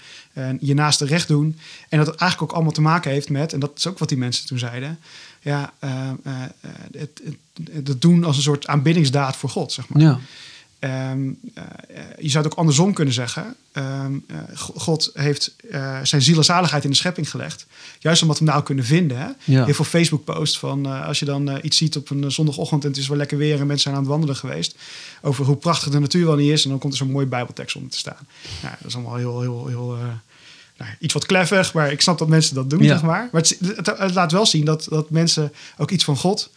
je naaste recht doen. En dat het eigenlijk ook allemaal te maken heeft met, en dat is ook wat die mensen toen zeiden, ja, ehm, eh, eh, het, het, het doen als een soort aanbiddingsdaad voor God, zeg maar. Ja. Ehm, eh, je zou het ook andersom kunnen zeggen. Ehm, eh, Go- God heeft eh, zijn ziel en zaligheid in de schepping gelegd. Juist omdat we hem nou kunnen vinden. Hè? Ja. Heel veel Facebook-posts van als je dan iets ziet op een zondagochtend en het is wel lekker weer en mensen zijn aan het wandelen geweest. Over hoe prachtig de natuur wel niet is. En dan komt er zo'n mooie Bijbeltekst om te staan. Nou, dat is allemaal heel, heel, heel. nou, iets wat kleffig, maar ik snap dat mensen dat doen, Ja. zeg maar. Maar het, het, het laat wel zien dat, dat mensen ook iets van God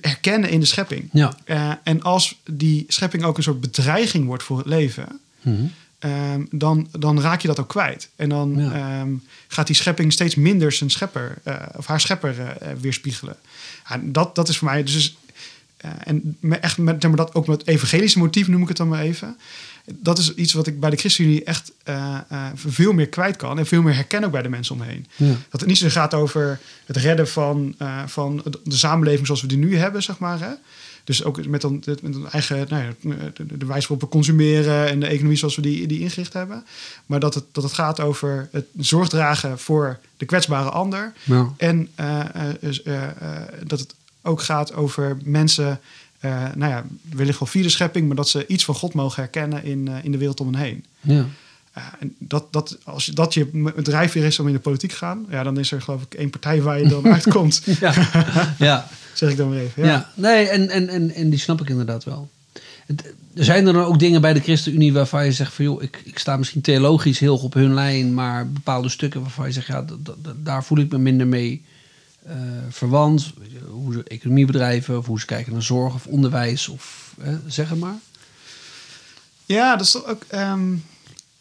herkennen in de schepping. Ja. Eh, en als die schepping ook een soort bedreiging wordt voor het leven, Mhm. ehm, dan, dan raak je dat ook kwijt. En dan Ja. ehm, gaat die schepping steeds minder zijn schepper eh, of haar schepper eh, weerspiegelen. Ja, dat, dat is voor mij dus. en me- echt met, zeg maar dat ook met evangelische motief noem ik het dan maar even. Dat is iets wat ik bij de ChristenUnie echt eh, eh, veel meer kwijt kan en veel meer herken ook bij de mensen om me heen. Ja. Dat het niet zo gaat over het redden van, eh, van de- samenleving zoals we die nu hebben, zeg maar. Hè? Dus ook met, dan, met een eigen, nou ja, de, de wijze waarop we consumeren en de economie zoals we die, die ingericht hebben. Maar dat het, dat het gaat over het zorg dragen voor de kwetsbare ander. Ja. En dat het ook gaat over mensen, nou ja, wellicht wel via de schepping, maar dat ze iets van God mogen herkennen in, eh, in de wereld om hen heen. Ja. Ja, en dat, dat, als je- dat je drijfveer is om in de politiek te gaan, ja, dan is er geloof ik één partij waar je dan uitkomt. Ja. ja. Zeg ik dan weer even. Ja, Ja. nee, en, en, en, en die snap ik inderdaad wel. Er zijn er dan ook dingen bij de ChristenUnie waarvan je zegt van joh, ik, ik sta misschien theologisch heel op hun lijn, maar bepaalde stukken waarvan je zegt, ja, daar voel ik me minder mee eh, verwant. Hoe ze economie bedrijven, of hoe ze kijken naar zorg of onderwijs, of eh, zeg het maar. Ja, dat is ook. ehm,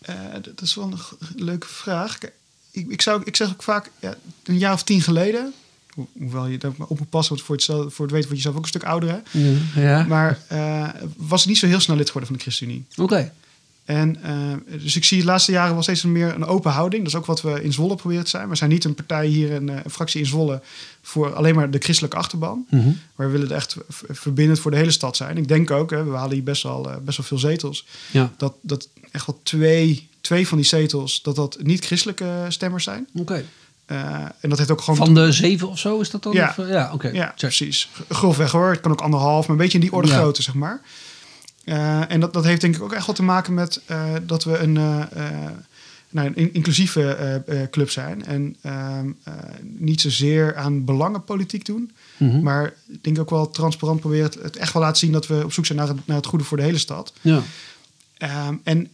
eh, dat is wel een leuke vraag. Ik, ik, zou, ik zeg ook vaak, ja, een jaar of tien geleden. ho- Hoewel je daar op moet passen, want voor het, zelf- voor het weten word je zelf ook een stuk ouder. Hè? Ja, Maar eh, was ik niet zo heel snel lid geworden van de ChristenUnie. oké. En eh, dus ik zie de laatste jaren wel steeds meer een open houding. Dat is ook wat we in Zwolle proberen te zijn. We zijn niet een partij hier, een, eh, een fractie in Zwolle, voor alleen maar de christelijke achterban. Mhm. Maar we willen het echt verbindend voor de hele stad zijn. Ik denk ook, hè, we halen hier best wel, eh, best wel veel zetels. Ja, Dat, dat echt wel twee, twee van die zetels, dat dat niet christelijke stemmers zijn. oké. En dat heeft ook gewoon... Van de zeven of zo is dat dan? Ja. Of, ja oké. Ja, precies. Grofweg hoor. Het kan ook anderhalf, maar een beetje in die orde Ja. grootte, zeg maar. Eh, en dat, dat heeft denk ik ook echt wat te maken met eh, dat we een, eh, nou, een in- inclusieve club zijn. En ehm, eh, niet zozeer aan belangenpolitiek doen. Mhm. Maar ik denk ook wel transparant proberen het, het echt wel laten zien dat we op zoek zijn naar het, naar het goede voor de hele stad. Ja. Ehm, en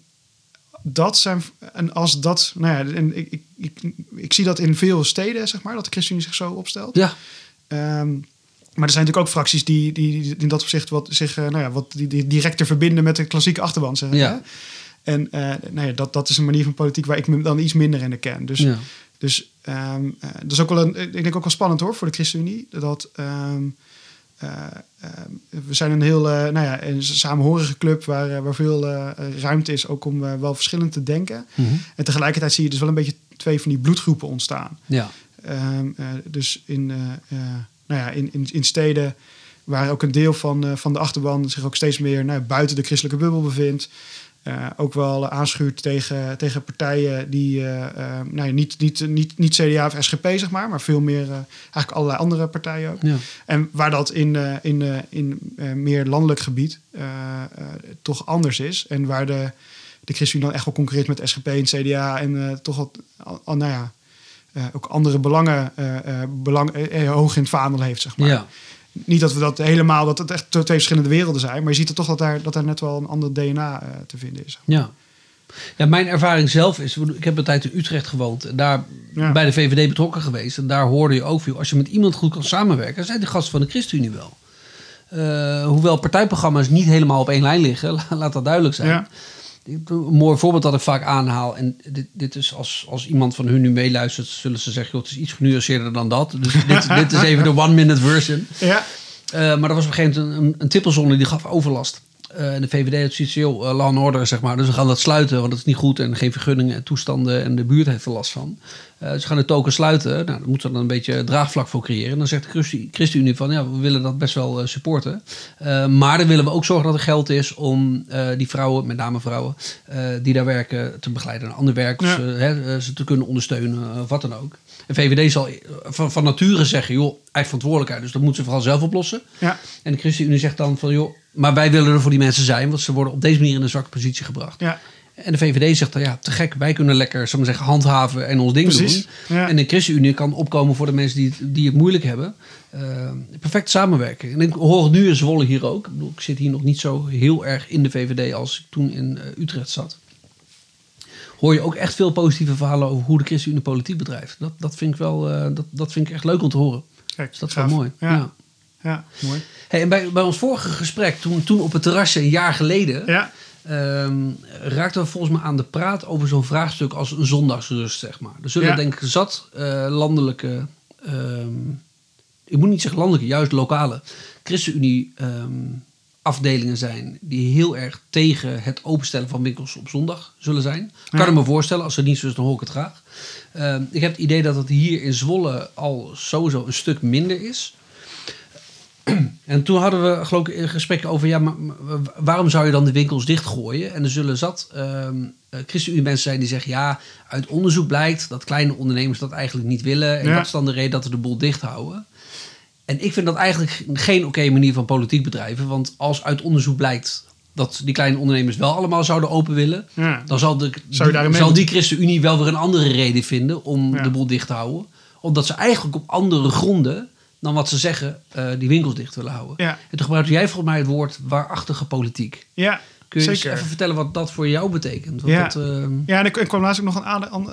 dat zijn. En als dat. Nou ja, en ik, ik, ik, ik zie dat in veel steden, zeg maar, dat de ChristenUnie zich zo opstelt. Ja, Ehm, maar er zijn natuurlijk ook fracties die, die, in dat opzicht wat zich, eh, nou ja, wat die, die directer verbinden met de klassieke achterban. Zeg, Ja. En eh, nou ja, dat, dat is een manier van politiek waar ik me dan iets minder in herken. Dus, ja. dus ehm, eh, dat is ook wel een, ik denk ook wel spannend hoor voor de ChristenUnie. Dat ehm, eh, ehm, we zijn een heel, nou ja, een samenhorige club waar, waar veel ruimte is ook om wel verschillend te denken. Mhm. En tegelijkertijd zie je dus wel een beetje twee van die bloedgroepen ontstaan. ja. Dus in, nou ja, in, in, in steden waar ook een deel van, eh, van de achterban zich ook steeds meer nou, buiten de christelijke bubbel bevindt. eh, ook wel aanschuurt tegen, tegen partijen die eh, nou ja, niet, niet, niet, niet CDA of SGP, zeg maar, maar veel meer, eigenlijk allerlei andere partijen ook. ja. En waar dat in, in, in meer landelijk gebied toch anders is. En waar de, de ChristenUnie dan echt wel concurreert met SGP en CDA. En toch wat, al- al, nou ja, ook andere belangen eh, eh, belang, eh, eh, hoog in het vaandel heeft, zeg maar. ja. Niet dat we dat helemaal, dat het echt twee verschillende werelden zijn. Maar je ziet er toch dat daar, dat daar net wel een ander DNA eh, te vinden is. Ja. Ja, mijn ervaring zelf is, ik heb een tijd in Utrecht gewoond en daar Ja. bij de VVD betrokken geweest. En daar hoorde je ook veel, als je met iemand goed kan samenwerken, zijn de gasten van de ChristenUnie wel. Eh, hoewel partijprogramma's niet helemaal op één lijn liggen, la- laat dat duidelijk zijn. Ja. Een mooi voorbeeld dat ik vaak aanhaal, en dit, dit is als, als iemand van hun nu meeluistert, zullen ze zeggen, joh, het is iets genuanceerder dan dat. Dus dit, dit is even de one-minute version. Ja, Eh, maar er was op een gegeven moment een, een, een tippelzone die gaf overlast. Eh, en de VVD had zoiets joh, eh, law and order, zeg maar. Dus we gaan dat sluiten, want dat is niet goed. En geen vergunningen en toestanden en de buurt heeft er last van. Eh dus we gaan de token sluiten. Nou, daar moeten we dan een beetje draagvlak voor creëren. En dan zegt de Christi- ChristenUnie van, ja, we willen dat best wel supporten. Maar dan willen we ook zorgen dat er geld is om die vrouwen, met name vrouwen, die daar werken, te begeleiden naar ander werk. Of ze, hè, ze te kunnen ondersteunen, of wat dan ook. En VVD zal eh, van, van nature zeggen, joh, eigen verantwoordelijkheid. Dus dat moeten ze vooral zelf oplossen. ja, En de ChristenUnie zegt dan van, joh, maar wij willen er voor die mensen zijn, want ze worden op deze manier in een zwakke positie gebracht. ja, En de VVD zegt dan, ja, te gek, wij kunnen lekker, zullen zeggen, handhaven en ons ding Precies, doen. ja. En de ChristenUnie kan opkomen voor de mensen die het, die het moeilijk hebben. Uh, perfect samenwerken. En ik hoor het nu in Zwolle hier ook. Ik, bedoel, ik zit hier nog niet zo heel erg in de VVD als ik toen in uh, Utrecht zat. Hoor je ook echt veel positieve verhalen over hoe de ChristenUnie politiek bedrijft. Dat, dat, vind ik wel, uh, dat, dat vind ik echt leuk om te horen. Kijk, dus dat is gaaf. wel mooi. Ja. ja. ja mooi. Hey, en bij, bij ons vorige gesprek, toen, toen op het terrasje een jaar geleden, Ja, um, raakten we volgens mij aan de praat over zo'n vraagstuk als een zondagsrust, zeg maar. Er zullen Ja. denk ik zat uh, landelijke, um, ik moet niet zeggen landelijke, juist lokale, ChristenUnie um, afdelingen zijn die heel erg tegen het openstellen van winkels op zondag zullen zijn. Ja. Kan ik me voorstellen, als het niet zo is, dan hoor ik het graag. Um, ik heb het idee dat het hier in Zwolle al sowieso een stuk minder is. En toen hadden we geloof ik een gesprek over, ja, maar waarom zou je dan de winkels dichtgooien? En er zullen zat ChristenUnie mensen zijn die zeggen, ja, uit onderzoek blijkt dat kleine ondernemers dat eigenlijk niet willen. En Ja. dat is dan de reden dat we de boel dicht houden. En ik vind dat eigenlijk geen oké okay manier van politiek bedrijven. Want als uit onderzoek blijkt dat die kleine ondernemers wel allemaal zouden open willen, ja. dan zal, de, Zou zal die ChristenUnie wel weer een andere reden vinden om Ja. de boel dicht te houden. Omdat ze eigenlijk op andere gronden dan wat ze zeggen uh, die winkels dicht willen houden. Ja. En toen gebruikte jij volgens mij het woord waarachtige politiek. ja. Kun je Zeker. eens even vertellen wat dat voor jou betekent? Want Ja. Dat, uh, Ja, en ik, ik kwam laatst ook nog een aan. aan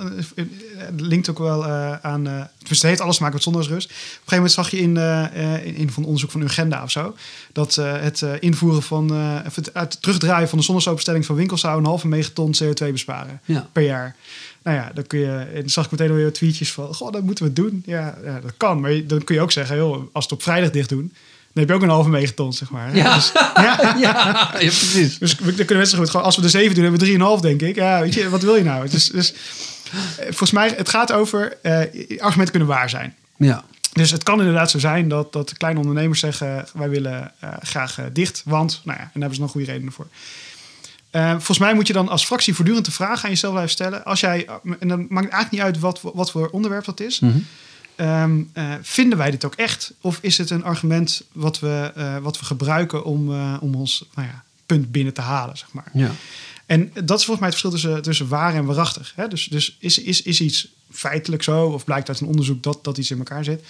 het linkt ook wel uh, aan. Uh, het heeft alles te maken met zondagsrust. Op een gegeven moment zag je in, uh, in een van onderzoek van Urgenda of zo. dat het invoeren van. het, het terugdraaien van de zondagsopenstelling van winkels zou een halve megaton CO2 besparen ja. per jaar. Nou ja, dan kun je. En dan zag ik meteen weer tweetjes van. Goh, dat moeten we doen. Ja, ja dat kan. Maar dan kun je ook zeggen, joh, als we het op vrijdag dicht doen. Dan heb je ook een halve megaton, zeg maar. Ja, dus, ja. ja, precies. Dus dan kunnen mensen goed gewoon, als we de 7 doen, hebben we 3,5, denk ik. Ja, weet je, wat wil je nou? Dus, dus volgens mij, het gaat over uh, argumenten kunnen waar zijn. Ja. Dus het kan inderdaad zo zijn dat, dat kleine ondernemers zeggen: wij willen uh, graag uh, dicht, want, nou ja, en daar hebben ze nog goede redenen voor. Uh, volgens mij moet je dan als fractie voortdurend de vraag aan jezelf blijven stellen. Als jij, en dan maakt het eigenlijk niet uit wat, wat voor onderwerp dat is. Mm -hmm. Um, uh, vinden wij dit ook echt? Of is het een argument wat we, uh, wat we gebruiken om, uh, om ons nou ja, punt binnen te halen, zeg maar? Ja. En dat is volgens mij het verschil tussen, tussen waar en waarachtig. Hè? Dus, dus is, is, is iets feitelijk zo, of blijkt uit een onderzoek dat, dat iets in elkaar zit?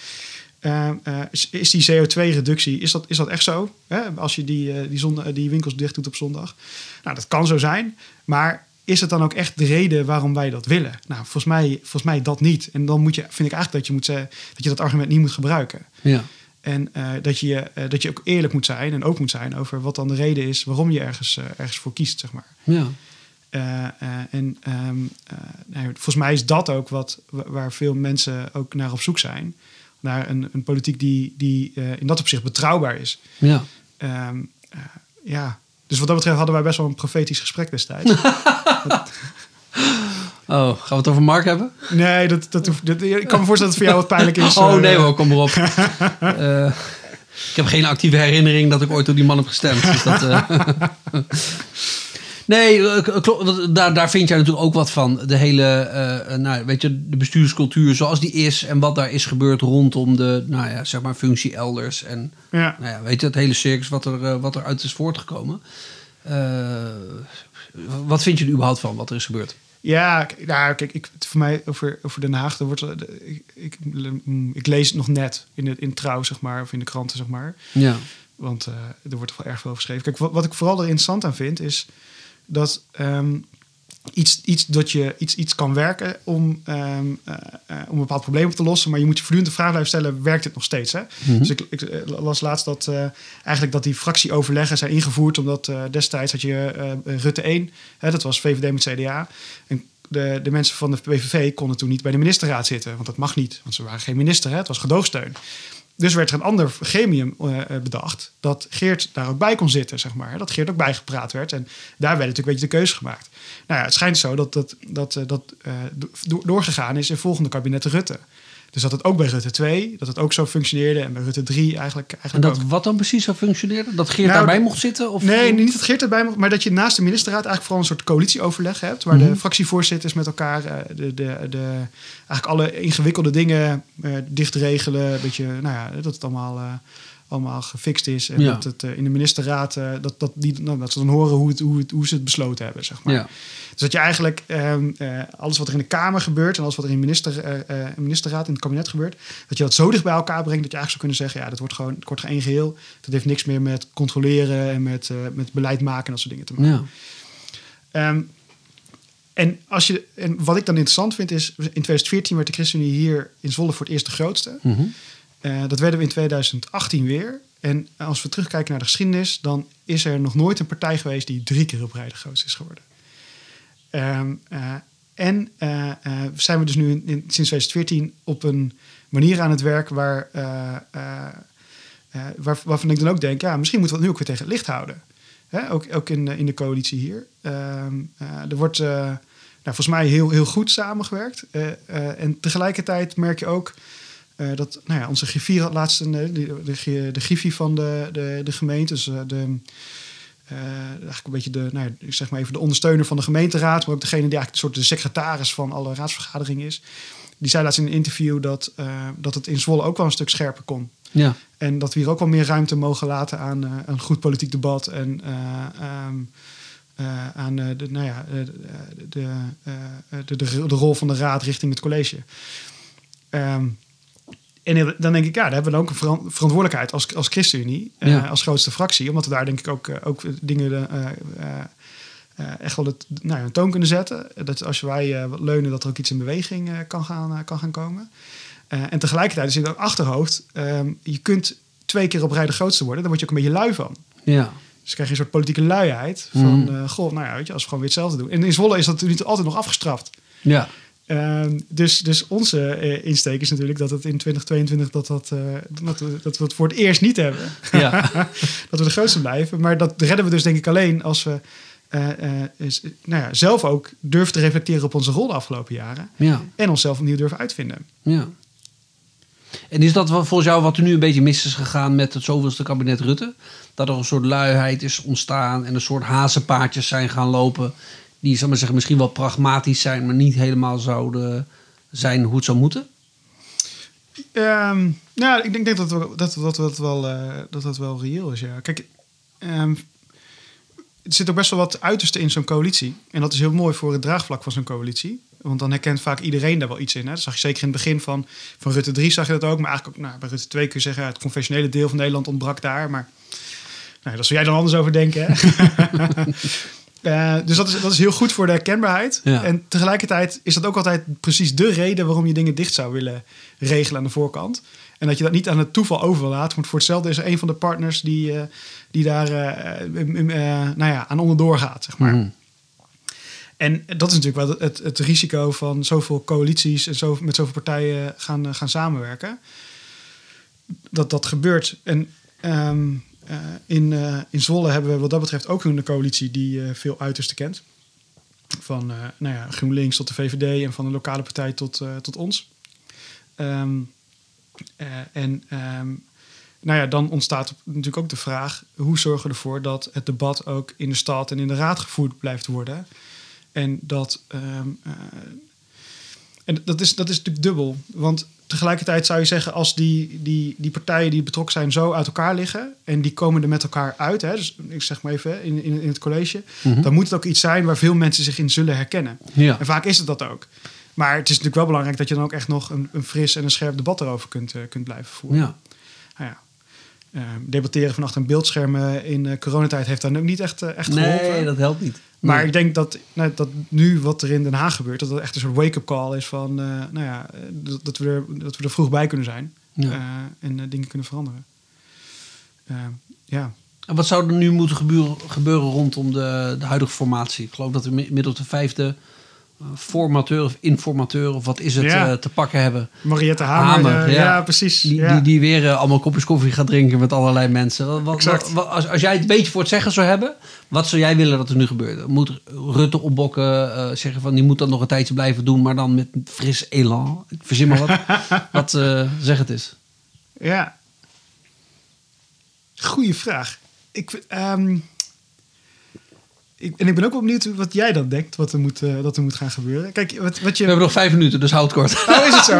Uh, is, is, die CO2-reductie, is dat, is dat echt zo? Hè? Als je die, die, zon, die winkels dicht doet op zondag? Nou, dat kan zo zijn, maar is het dan ook echt de reden waarom wij dat willen? Nou, volgens mij, volgens mij dat niet. En dan moet je, vind ik eigenlijk dat je, moet, zeggen dat, je dat argument niet moet gebruiken. Ja. En uh, dat, je, uh, dat je ook eerlijk moet zijn en ook moet zijn over wat dan de reden is waarom je ergens, uh, ergens voor kiest, zeg maar. Ja. en um, nou, volgens mij is dat ook wat, waar veel mensen ook naar op zoek zijn. Naar een, een politiek die, die in dat opzicht betrouwbaar is. Ja. Um, ja. Dus wat dat betreft hadden wij best wel een profetisch gesprek destijds. Oh, gaan we het over Mark hebben? Nee, dat, dat, ik kan me voorstellen dat het voor jou wat pijnlijk is. Oh nee hoor, kom maar op. uh, ik heb geen actieve herinnering dat ik ooit door die man heb gestemd. Dus dat, uh... nee, daar, daar vind jij natuurlijk ook wat van. De hele, uh, nou, weet je, de bestuurscultuur zoals die is en wat daar is gebeurd rondom de, nou ja, zeg maar, functie elders. En, ja. Nou ja, weet je, het hele circus wat er, wat eruit is voortgekomen. wat vind je er überhaupt van, wat er is gebeurd? Ja, nou, kijk, ik, voor mij over, over Den Haag, er wordt, ik, ik, ik, lees het nog net in, de, in Trouw, zeg maar, of in de kranten, zeg maar. Ja. Want er wordt wel erg veel over geschreven. Kijk, wat, wat ik vooral er interessant aan vind, is dat um, iets, iets, dat je iets, iets kan werken om, um, uh, uh, om een bepaald probleem op te lossen, maar je moet je voortdurend de vraag blijven stellen: werkt het nog steeds? Hè? Mhm. Mm -hmm. Dus ik, ik, las laatst dat eigenlijk dat die fractieoverleggen zijn ingevoerd, omdat destijds had je Rutte 1, hè, dat was VVD met CDA. En de, de mensen van de PVV konden toen niet bij de ministerraad zitten, want dat mag niet, want ze waren geen minister, hè? het was gedoogsteun. Dus werd er een ander gremium uh, bedacht dat Geert daar ook bij kon zitten, zeg maar. Dat Geert ook bijgepraat werd. En daar werd natuurlijk een beetje de keuze gemaakt. Nou ja, het schijnt zo dat dat, dat, dat uh, doorgegaan is in volgende kabinetten Rutte. Dus dat het ook bij Rutte 2, dat het ook zo functioneerde. En bij Rutte 3 eigenlijk, eigenlijk En dat ook. wat dan precies zo functioneerde? Dat Geert Nou, daarbij mocht zitten? Of Nee, niet dat Geert erbij mocht, maar dat je naast de ministerraad eigenlijk vooral een soort coalitieoverleg hebt. Waar Mhm. de fractievoorzitters met elkaar uh, de, de, de, eigenlijk alle ingewikkelde dingen uh, dicht regelen. Dat, je, nou ja, dat het allemaal, uh, allemaal gefixt is. En Ja. dat het in de ministerraad, dat, dat, die, nou, dat ze dan horen hoe, het, hoe, het, hoe ze het besloten hebben, zeg maar. Ja. Dus dat je eigenlijk um, uh, alles wat er in de Kamer gebeurt en alles wat er in de minister, uh, ministerraad, in het kabinet gebeurt, dat je dat zo dicht bij elkaar brengt dat je eigenlijk zou kunnen zeggen: ja, dat wordt gewoon, het wordt één geheel. Dat heeft niks meer met controleren en met, uh, met beleid maken en dat soort dingen te maken. Ja. Um, en, als je, en wat ik dan interessant vind is, in 2014 werd de ChristenUnie hier in Zwolle voor het eerst de grootste. Mhm. Uh, dat werden we in 2018 weer. En als we terugkijken naar de geschiedenis, dan is er nog nooit een partij geweest die drie keer op rij de grootste is geworden. Um, uh, en uh, zijn we dus nu in, in, sinds 2014 op een manier aan het werk waar, waar, waarvan ik dan ook denk, ja, misschien moeten we het nu ook weer tegen het licht houden. Hè? Ook, ook in, in de coalitie hier. Um, er wordt nou, volgens mij heel, heel goed samengewerkt. en tegelijkertijd merk je ook uh, dat nou ja, onze griffier had laatst een, de, de, de griffie van de, de, de gemeente, dus uh, de, uh, eigenlijk een beetje de, nou ja, zeg maar even de ondersteuner van de gemeenteraad, maar ook degene die eigenlijk een soort de secretaris van alle raadsvergaderingen is. Die zei laatst in een interview dat, dat het in Zwolle ook wel een stuk scherper kon. Ja. En dat we hier ook wel meer ruimte mogen laten aan een goed politiek debat en um, uh, aan uh, de, nou ja, de, de, de, rol van de raad richting het college. Um, en dan denk ik, ja, daar hebben we dan ook een verantwoordelijkheid als, als ChristenUnie, ja. uh, als grootste fractie. Omdat we daar denk ik ook, uh, ook dingen uh, echt wel het, nou ja, een toon kunnen zetten. Dat als wij leunen, dat er ook iets in beweging kan, gaan, kan gaan komen. en tegelijkertijd is in het achterhoofd, um, je kunt twee keer op rij de grootste worden. Dan word je ook een beetje lui van. Ja. Dus krijg je een soort politieke luiheid van, mm. goh, nou ja, weet je, als we gewoon weer hetzelfde doen. En in Zwolle is dat natuurlijk altijd nog afgestraft. Ja. Uh, dus, dus onze uh, insteek is natuurlijk dat het in 2022 dat, dat, uh, dat, we, dat we het voor het eerst niet hebben. Ja. dat we de grootste blijven. Maar dat redden we dus denk ik alleen als we uh, is, nou ja, zelf ook durven te reflecteren op onze rol de afgelopen jaren. Ja. En onszelf opnieuw durven uitvinden. Ja. En is dat volgens jou wat er nu een beetje mis is gegaan met het zoveelste kabinet Rutte? Dat er een soort luiheid is ontstaan en een soort hazenpaadjes zijn gaan lopen die zal maar zeggen, misschien wel pragmatisch zijn, maar niet helemaal zouden zijn hoe het zou moeten? Um, nou, ik denk, denk dat, we, dat, dat, dat, wel, uh, dat dat wel reëel is. Ja. Kijk, um, er zit ook best wel wat uiterste in zo'n coalitie. En dat is heel mooi voor het draagvlak van zo'n coalitie. Want dan herkent vaak iedereen daar wel iets in. Hè? Dat zag je zeker in het begin van, van Rutte 3 zag je dat ook. Maar eigenlijk ook nou, bij Rutte 2 kun je zeggen... Ja, het confessionele deel van Nederland ontbrak daar. Maar nou, daar zou jij dan anders over denken. Hè? Eh, dus dat is, dat is heel goed voor de herkenbaarheid. Ja. En tegelijkertijd is dat ook altijd precies de reden waarom je dingen dicht zou willen regelen aan de voorkant. En dat je dat niet aan het toeval overlaat. Want voor hetzelfde is er een van de partners die, eh, die daar eh, nou ja, aan onderdoor gaat. Zeg maar. Mhm. En dat is natuurlijk wel het, het risico van zoveel coalities en zo, met zoveel partijen gaan, gaan samenwerken. Dat dat gebeurt. En ehm, eh, in, eh, in Zwolle hebben we wat dat betreft ook een coalitie die eh, veel uitersten kent. Van eh, nou ja, GroenLinks tot de VVD en van de lokale partij tot, eh, tot ons. Ehm, eh, en ehm, nou ja, dan ontstaat natuurlijk ook de vraag: hoe zorgen we ervoor dat het debat ook in de stad en in de raad gevoerd blijft worden? En dat, ehm, eh, en dat, is, dat is natuurlijk dubbel. Want tegelijkertijd zou je zeggen, als die, die, die partijen die betrokken zijn zo uit elkaar liggen en die komen er met elkaar uit, hè, dus ik zeg maar even in, in, in het college, Mhm. dan moet het ook iets zijn waar veel mensen zich in zullen herkennen. Ja. En vaak is het dat ook. Maar het is natuurlijk wel belangrijk dat je dan ook echt nog een, een fris en een scherp debat erover kunt, eh, kunt blijven voeren. ja. Nou ja. eh, debatteren van achter een beeldscherm in eh, coronatijd heeft dan ook niet echt, echt geholpen. Nee, dat helpt niet. Maar Nee. ik denk dat, nou, dat nu wat er in Den Haag gebeurt, dat het echt een soort wake-up call is van, eh, nou ja, eh, dat, dat, we er, dat we er vroeg bij kunnen zijn Ja. eh, en dingen kunnen veranderen. Ja. En wat zou er nu moeten gebeuren, gebeuren rondom de, de huidige formatie? Ik geloof dat we inmiddels de vijfde formateur of informateur of wat is het Ja. eh, te pakken hebben. Mariette Hamer, Hamer, ja. ja. precies. Die, ja. die, die weer eh, allemaal kopjes koffie gaat drinken met allerlei mensen. Wat, wat, als, als jij het beetje voor het zeggen zou hebben, wat zou jij willen dat er nu gebeurt? Moet Rutte opbokken, eh, zeggen van die moet dat nog een tijdje blijven doen, maar dan met fris elan? Ik verzin maar wat. wat zeg het is. Ja. Goeie vraag. Ik, ehm, ik, en ik ben ook wel benieuwd wat jij dan denkt wat er moet, eh, dat er moet gaan gebeuren. Kijk, wat, wat We je... hebben nog vijf minuten, dus houd kort. Oh, is het zo?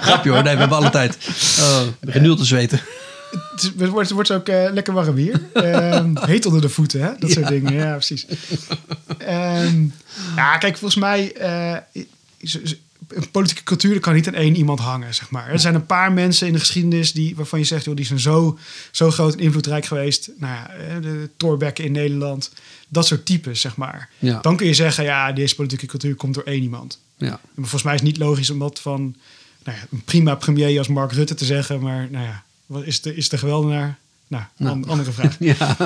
Grapje hoor, nee, we hebben alle tijd. Oh, ik al te zweten. Het, wordt, het wordt ook eh, lekker warm hier. Ehm, heet onder de voeten, hè? Dat soort dingen. Ja, precies. Ehm, ja, kijk, volgens mij... eh, is- is- een politieke cultuur kan niet aan één iemand hangen, zeg maar. Er zijn een paar mensen in de geschiedenis die, waarvan je zegt... Joh, die zijn zo, zo groot en invloedrijk geweest. Nou ja, eh, de Torbekken in Nederland. Dat soort types, zeg maar. Ja. Dan kun je zeggen, ja, deze politieke cultuur komt door één iemand. Ja. Maar volgens mij is het niet logisch om dat van nou ja, een prima premier als Mark Rutte te zeggen. Maar nou ja, wat is de, is de geweldenaar? Nou, Nou. an- andere vraag. Ja.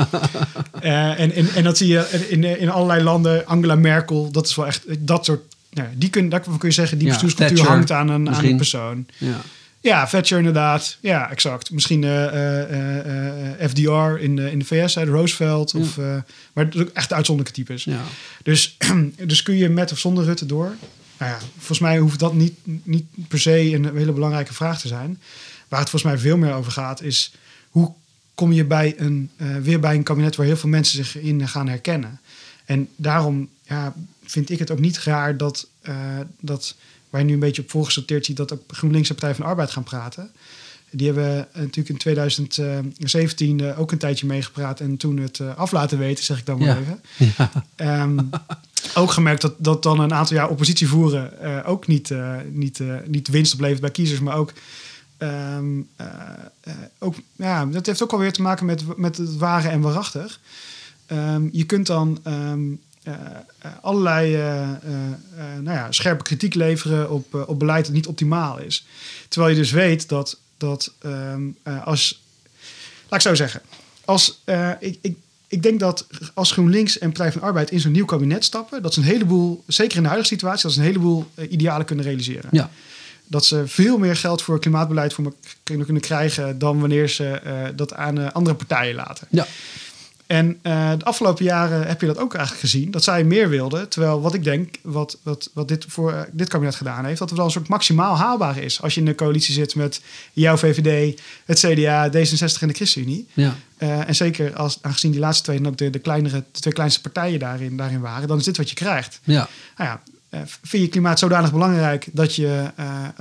Eh, en, en, en dat zie je in, in allerlei landen. Angela Merkel, dat is wel echt dat soort. Nou, ja, die kun, daarvan kun je zeggen, die Ja, bestuurscultuur Thatcher hangt aan een, aan een persoon. ja. Ja, Thatcher inderdaad. Ja, exact. Misschien eh, eh, eh, FDR in de, in de VS, hè, Roosevelt. Of, maar is ook echt uitzonderlijke types. ja. Dus, dus kun je met of zonder Rutte door? Nou ja, volgens mij hoeft dat niet, niet per se een hele belangrijke vraag te zijn. Waar het volgens mij veel meer over gaat, is hoe kom je bij een, weer bij een kabinet waar heel veel mensen zich in gaan herkennen. En daarom ja, vind ik het ook niet raar dat, eh, dat waar je nu een beetje op voorgesorteerd ziet, dat ook GroenLinks en Partij van de Arbeid gaan praten. Die hebben eh, natuurlijk in 2017 eh, ook een tijdje meegepraat en toen het af laten weten, zeg ik dan maar Ja. even. Ehm, ook gemerkt dat, dat dan een aantal jaar oppositie voeren ook niet, eh, niet, niet winst oplevert bij kiezers, maar ook. ehm, eh, eh, ook ja, dat heeft ook alweer te maken met, met het ware en waarachtig. Ehm, je kunt dan allerlei eh, eh, eh, nou ja, scherpe kritiek leveren op, op beleid dat niet optimaal is. Terwijl je dus weet dat, dat ehm, eh, als. Laat ik zo zeggen. Als, ik, ik, ik denk dat als GroenLinks en Partij van de Arbeid in zo'n nieuw kabinet stappen, dat ze een heleboel, zeker in de huidige situatie, dat ze een heleboel idealen kunnen realiseren. Ja. Dat ze veel meer geld voor klimaatbeleid voor me kunnen, kunnen krijgen dan wanneer ze dat aan andere partijen laten. Ja. En eh, de afgelopen jaren heb je dat ook eigenlijk gezien. Dat zij meer wilden. Terwijl wat ik denk, wat, wat, wat dit voor eh, dit kabinet gedaan heeft, dat het wel een soort maximaal haalbaar is. Als je in een coalitie zit met jouw VVD, het CDA, D66 en de ChristenUnie. Ja. Eh, en zeker als, aangezien die laatste twee ook de, de, kleinere, de twee kleinste partijen daarin, daarin waren, dan is dit wat je krijgt. Ja. Nou ja, vind je klimaat zodanig belangrijk dat je,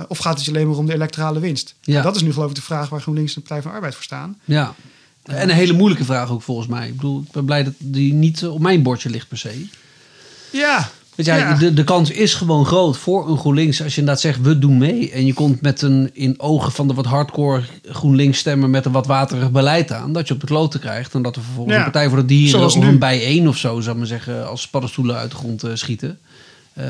of gaat het je alleen maar om de electorale winst? Ja. Dat is nu geloof ik de vraag waar GroenLinks en de Partij van de Arbeid voor staan. Ja. En een hele moeilijke vraag ook volgens mij. Ik bedoel, ik ben blij dat die niet eh, op mijn bordje ligt per se. Ja, Weet ja, Ja. de, de kans is gewoon groot voor een GroenLinks als je inderdaad zegt we doen mee. En je komt met een in ogen van de wat hardcore GroenLinks stemmen met een wat waterig beleid aan. Dat je op de kloten krijgt. En dat er vervolgens Ja. een Partij voor de Dieren Zoals of nu. een bijeen of zo, zou ik maar zeggen, als paddenstoelen uit de grond eh, schieten. Ehm,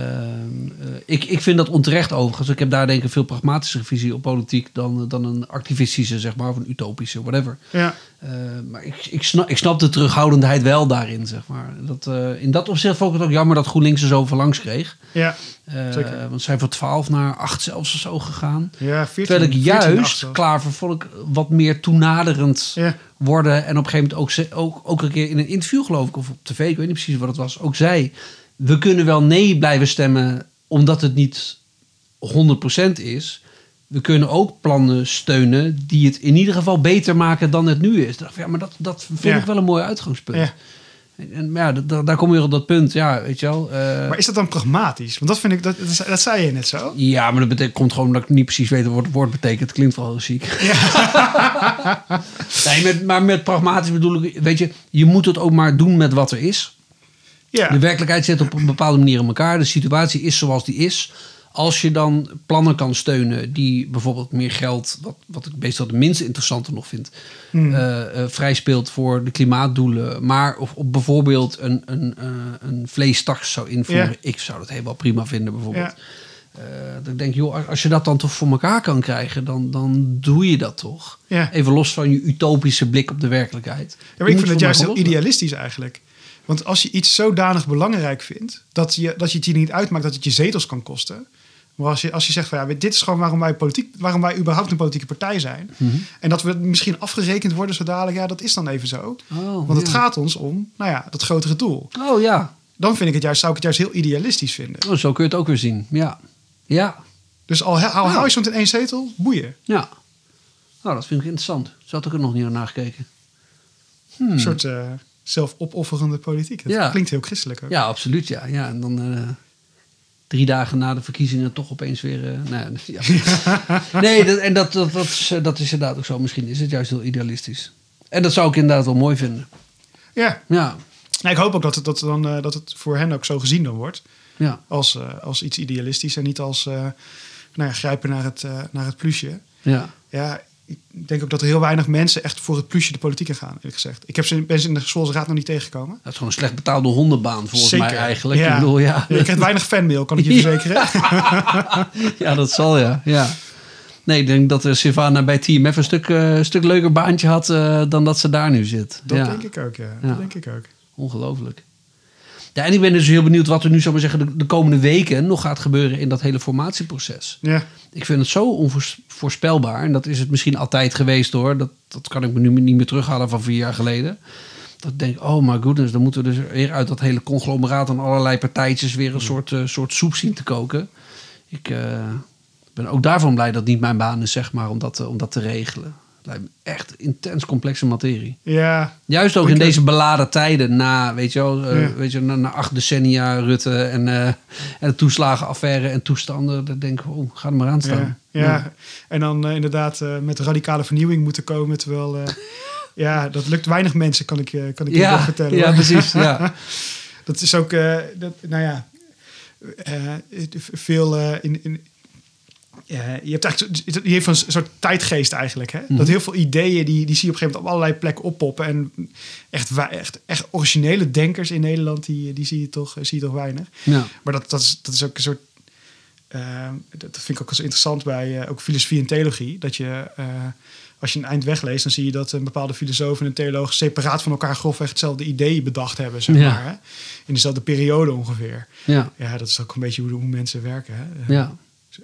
eh, ik, ik vind dat onterecht overigens. Ik heb daar denk ik een veel pragmatische visie op politiek dan, eh, dan een activistische, zeg maar, of een utopische, whatever. Ja, Eh, maar ik, ik, snap, ik snap de terughoudendheid wel daarin, zeg maar. Dat, eh, in dat opzicht vond ik het ook jammer dat GroenLinks er zo langs kreeg. ja, Zeker. Want ze zijn van 12 naar 8 zelfs of zo gegaan. ja 14, Terwijl ik 14 juist. Klaver vond ik wat meer toenaderend Ja, worden. En op een gegeven moment ook, ook, ook een keer in een interview geloof ik, of op tv, ik weet niet precies wat het was, ook zei... We kunnen wel nee blijven stemmen omdat het niet 100% is. We kunnen ook plannen steunen die het in ieder geval beter maken dan het nu is. Ja, maar dat, dat vind Ja. ik wel een mooi uitgangspunt. ja. En, ja, da- da- daar kom je op dat punt. Ja, weet je wel. eh, Maar is dat dan pragmatisch? Want dat vind ik, dat, dat, dat zei je net zo. ja, maar dat betekent, komt gewoon dat ik niet precies weet wat het woord betekent. Het klinkt wel heel ziek. nee, met, maar met pragmatisch bedoel ik, weet je, je moet het ook maar doen met wat er is. Ja, De werkelijkheid zit op een bepaalde manier in elkaar. De situatie is zoals die is. Als je dan plannen kan steunen die bijvoorbeeld meer geld, wat, wat ik meestal de minst interessante nog vind, Hmm. eh, eh, vrij speelt voor de klimaatdoelen. Maar of, of bijvoorbeeld een, een, eh, een vleestaks zou invoeren. Ja. Ik zou dat helemaal prima vinden bijvoorbeeld. Ja. Dat ik denk, joh, als- je dat dan toch voor elkaar kan krijgen, dan, dan doe je dat toch. Even los van je utopische blik op de werkelijkheid. Ja, maar ik vind het juist heel idealistisch eigenlijk. Want als je iets zodanig belangrijk vindt, dat je, dat je het je niet uitmaakt dat het je zetels kan kosten. Maar als je, als je zegt van ja, dit is gewoon waarom wij, politiek, waarom wij überhaupt een politieke partij zijn. Mhm. En dat we misschien afgerekend worden zo dadelijk, ja, dat is dan even zo. Oh, Want het ja. gaat ons om, nou ja, dat grotere doel. Oh ja, Dan vind ik het juist, zou ik het juist heel idealistisch vinden. oh, zo kun je het ook weer zien. Ja, ja, Dus al, he- al Ja. hou je soms in één zetel, boeien. ja. Nou, dat vind ik interessant. Zo had ik er nog niet naar nagekeken. Hmm. Een soort eh, zelfopofferende politiek. Dat Ja. klinkt heel christelijk ook. Ja, absoluut, ja. ja en dan eh, drie dagen na de verkiezingen toch opeens weer... eh, nou, ja. nee, dat, en dat, dat, dat, is, eh, dat is inderdaad ook zo. Misschien is het juist heel idealistisch. En dat zou ik inderdaad wel mooi vinden. ja. Ja, Nou, ik hoop ook dat het, dat, dan, dat het voor hen ook zo gezien dan wordt. ja. als, als iets idealistisch en niet als nou ja, grijpen naar het, naar het plusje. ja. Ja, ik denk ook dat er heel weinig mensen echt voor het plusje de politiek in gaan, eerlijk gezegd. Ik heb ze ben ze in de schoolsraad nog niet tegengekomen. Dat is gewoon een slecht betaalde hondenbaan volgens mij eigenlijk. Ja. Ik bedoel, ja. Je krijgt weinig fanmail, kan ik je verzekeren. ja, dat zal ja. ja. Nee, ik denk dat uh, Sylvana bij TMF een stuk, eh, een stuk leuker baantje had eh, dan dat ze daar nu zit. Dat ja. denk ik ook, ja. Ja. Dat denk ik ook. Ongelooflijk. Ja, en ik ben dus heel benieuwd wat er nu, zou maar zeggen, de, de komende weken nog gaat gebeuren in dat hele formatieproces. Ja, Ik vind het zo onvoorspelbaar. En dat is het misschien altijd geweest hoor. Dat, dat kan ik me nu niet meer terughalen van vier jaar geleden. Dat ik denk, oh my goodness, dan moeten we dus weer uit dat hele conglomeraat aan allerlei partijtjes weer een soort, eh, soort soep zien te koken. Ik eh, ben ook daarvan blij dat het niet mijn baan is, zeg maar, om dat, eh, om dat te regelen. Het lijkt me echt intens complexe materie. ja, Juist ook in deze beladen tijden na, weet je wel, eh, Ja. weet je, na, na acht decennia Rutte en, eh, en de toeslagenaffaire en toestanden. Dan denk ik, oh, ga er maar aan staan. ja, ja. En dan eh, inderdaad met radicale vernieuwing moeten komen, terwijl... ja, dat lukt weinig mensen, kan ik, je- kan ik je wel vertellen. ja, hoor. precies. Ja. Dat is ook, dat, nou ja, veel in. in ja, je hebt eigenlijk je heeft een soort tijdgeest eigenlijk. Hè? Mhm. Dat heel veel ideeën die, die zie je op een gegeven moment op allerlei plekken oppoppen. En echt, echt, echt originele denkers in Nederland, die, die zie, je toch, zie je toch weinig. ja. Maar dat, dat, is, dat is ook een soort. eh, dat vind ik ook zo interessant bij eh, ook filosofie en theologie. Dat je, eh, als je een eind wegleest, dan zie je dat een bepaalde filosoof en een theoloog separaat van elkaar grofweg hetzelfde idee bedacht hebben, zeg Ja. maar. Hè? In dezelfde periode ongeveer. Ja. Ja, dat is ook een beetje hoe, hoe mensen werken. Hè? Eh, Ja.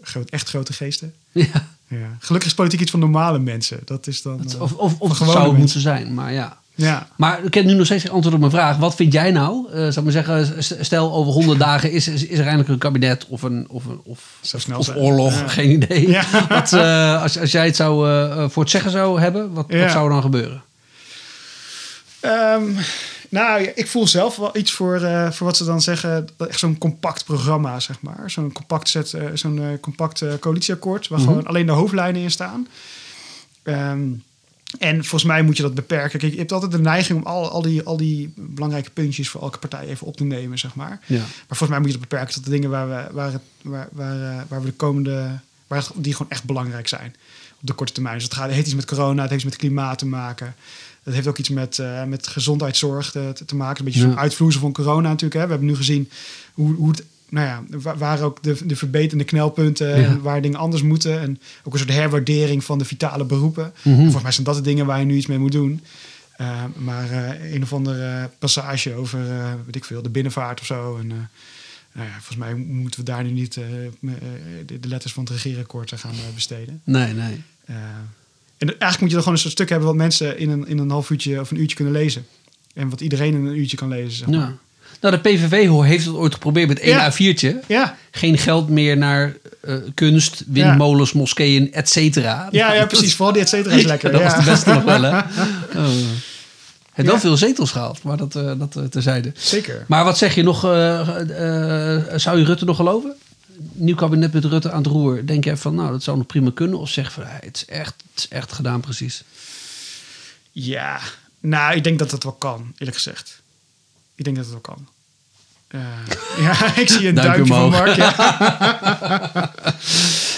Groot, echt grote geesten. ja. Ja. Gelukkig is politiek iets van normale mensen. Dat is dan. Dat- eh, Of, of, of het zou mensen. moeten zijn, maar ja. Ja. Maar ik heb nu nog steeds geen antwoord op mijn vraag. Wat vind jij nou? eh zou ik maar zeggen, st- stel over honderd dagen is, is, is er eindelijk een kabinet of, een, of, een, of, of oorlog, Ja. geen idee. Ja. Wat, eh, als, als jij het zou, voor het zeggen zou hebben, wat, wat zou er dan gebeuren? Ehm, nou, ik voel zelf wel iets voor, eh, voor wat ze dan zeggen. Echt zo'n compact programma, zeg maar. Zo'n compact, set, eh, zo'n eh, compact coalitieakkoord. Waar Mhm. gewoon alleen de hoofdlijnen in staan. Ehm, En volgens mij moet je dat beperken. Kijk, je hebt altijd de neiging om al, al, die, al die belangrijke puntjes voor elke partij even op te nemen, zeg maar. Ja. Maar volgens mij moet je dat beperken tot de dingen waar we, waar het, waar, waar, waar we de komende. Waar het- die gewoon echt belangrijk zijn. Op de korte termijn. Dus het, gaat, het heeft iets met corona, het heeft iets met klimaat te maken. Het heeft ook iets met, eh, met gezondheidszorg te, te maken. Een beetje Ja. zo'n uitvloeisel van corona natuurlijk. Hè. We hebben nu gezien hoe, hoe het. Nou ja, wa- waar ook de, de verbeterde knelpunten Ja. en waar dingen anders moeten. En ook een soort herwaardering van de vitale beroepen. Mhm. Volgens mij zijn dat de dingen waar je nu iets mee moet doen. Uh, maar uh, een of andere passage over, uh, weet ik veel, de binnenvaart of zo. En, nou ja, volgens mij moeten we daar nu niet de, letters van het regeerakkoord gaan besteden. Nee, nee. Uh, en eigenlijk moet je er gewoon een soort stuk hebben wat mensen in een, in een half uurtje of een uurtje kunnen lezen. En wat iedereen in een uurtje kan lezen. Zeg maar. ja. Nou, de PVV heeft het ooit geprobeerd met één Ja. A4'tje. Ja, Geen geld meer naar eh, kunst, windmolens, moskeeën, et cetera. ja, ja, precies. Vooral die et cetera is lekker. dat was de beste nog wel, hè? Oh. Het wel veel zetels gehaald, maar dat, uh, dat uh, terzijde. Zeker. Maar wat zeg je nog? Uh, zou je Rutte nog geloven? Nieuw kabinet met Rutte aan het roer. Denk je van, nou, dat zou nog prima kunnen? Of zeg van, het is echt, het is echt gedaan precies? Ja, nou, ik denk dat het wel kan, eerlijk gezegd. Ik denk dat het wel kan. Uh, ja, ik zie een duimpje, van Mark. Ja.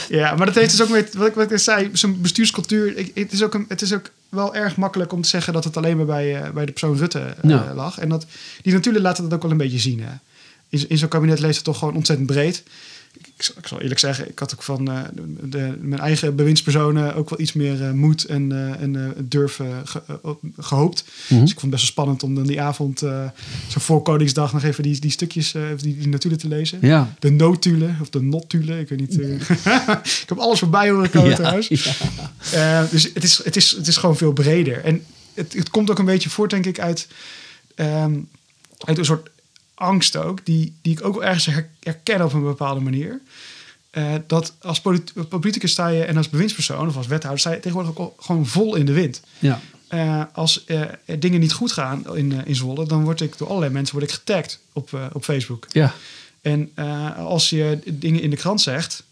ja, maar dat heeft dus ook met wat ik, wat ik zei, zo'n bestuurscultuur. Ik, het, is ook een, het is ook wel erg makkelijk om te zeggen dat het alleen maar bij, uh, bij de persoon Rutte uh, ja. lag. En dat, die natuurlijk laten dat ook wel een beetje zien. Hè. In, in zo'n kabinet leest het toch gewoon ontzettend breed. Ik, ik, zal eerlijk zeggen, ik had ook van uh, de, de, mijn eigen bewindspersonen ook wel iets meer uh, moed en, uh, en durf ge, gehoopt. Mm -hmm. Dus ik vond het best wel spannend om dan die avond, zo voor Koningsdag, nog even die, die stukjes, die, die notulen te lezen. Ja. De notulen of de notulen, ik weet niet. ik heb alles voorbij horen komen ja, trouwens. Ja. dus het is, het, is, het is gewoon veel breder. En het, het komt ook een beetje voort, denk ik, uit, um, uit een soort angst ook, die, die ik ook wel ergens herken op een bepaalde manier. Uh, dat als polit politicus sta je en als bewindspersoon of als wethouder sta je tegenwoordig ook gewoon vol in de wind. Ja. Uh, als uh, dingen niet goed gaan in, in Zwolle, dan word ik door allerlei mensen word ik getagd op, op Facebook. Ja. En als je dingen in de krant zegt,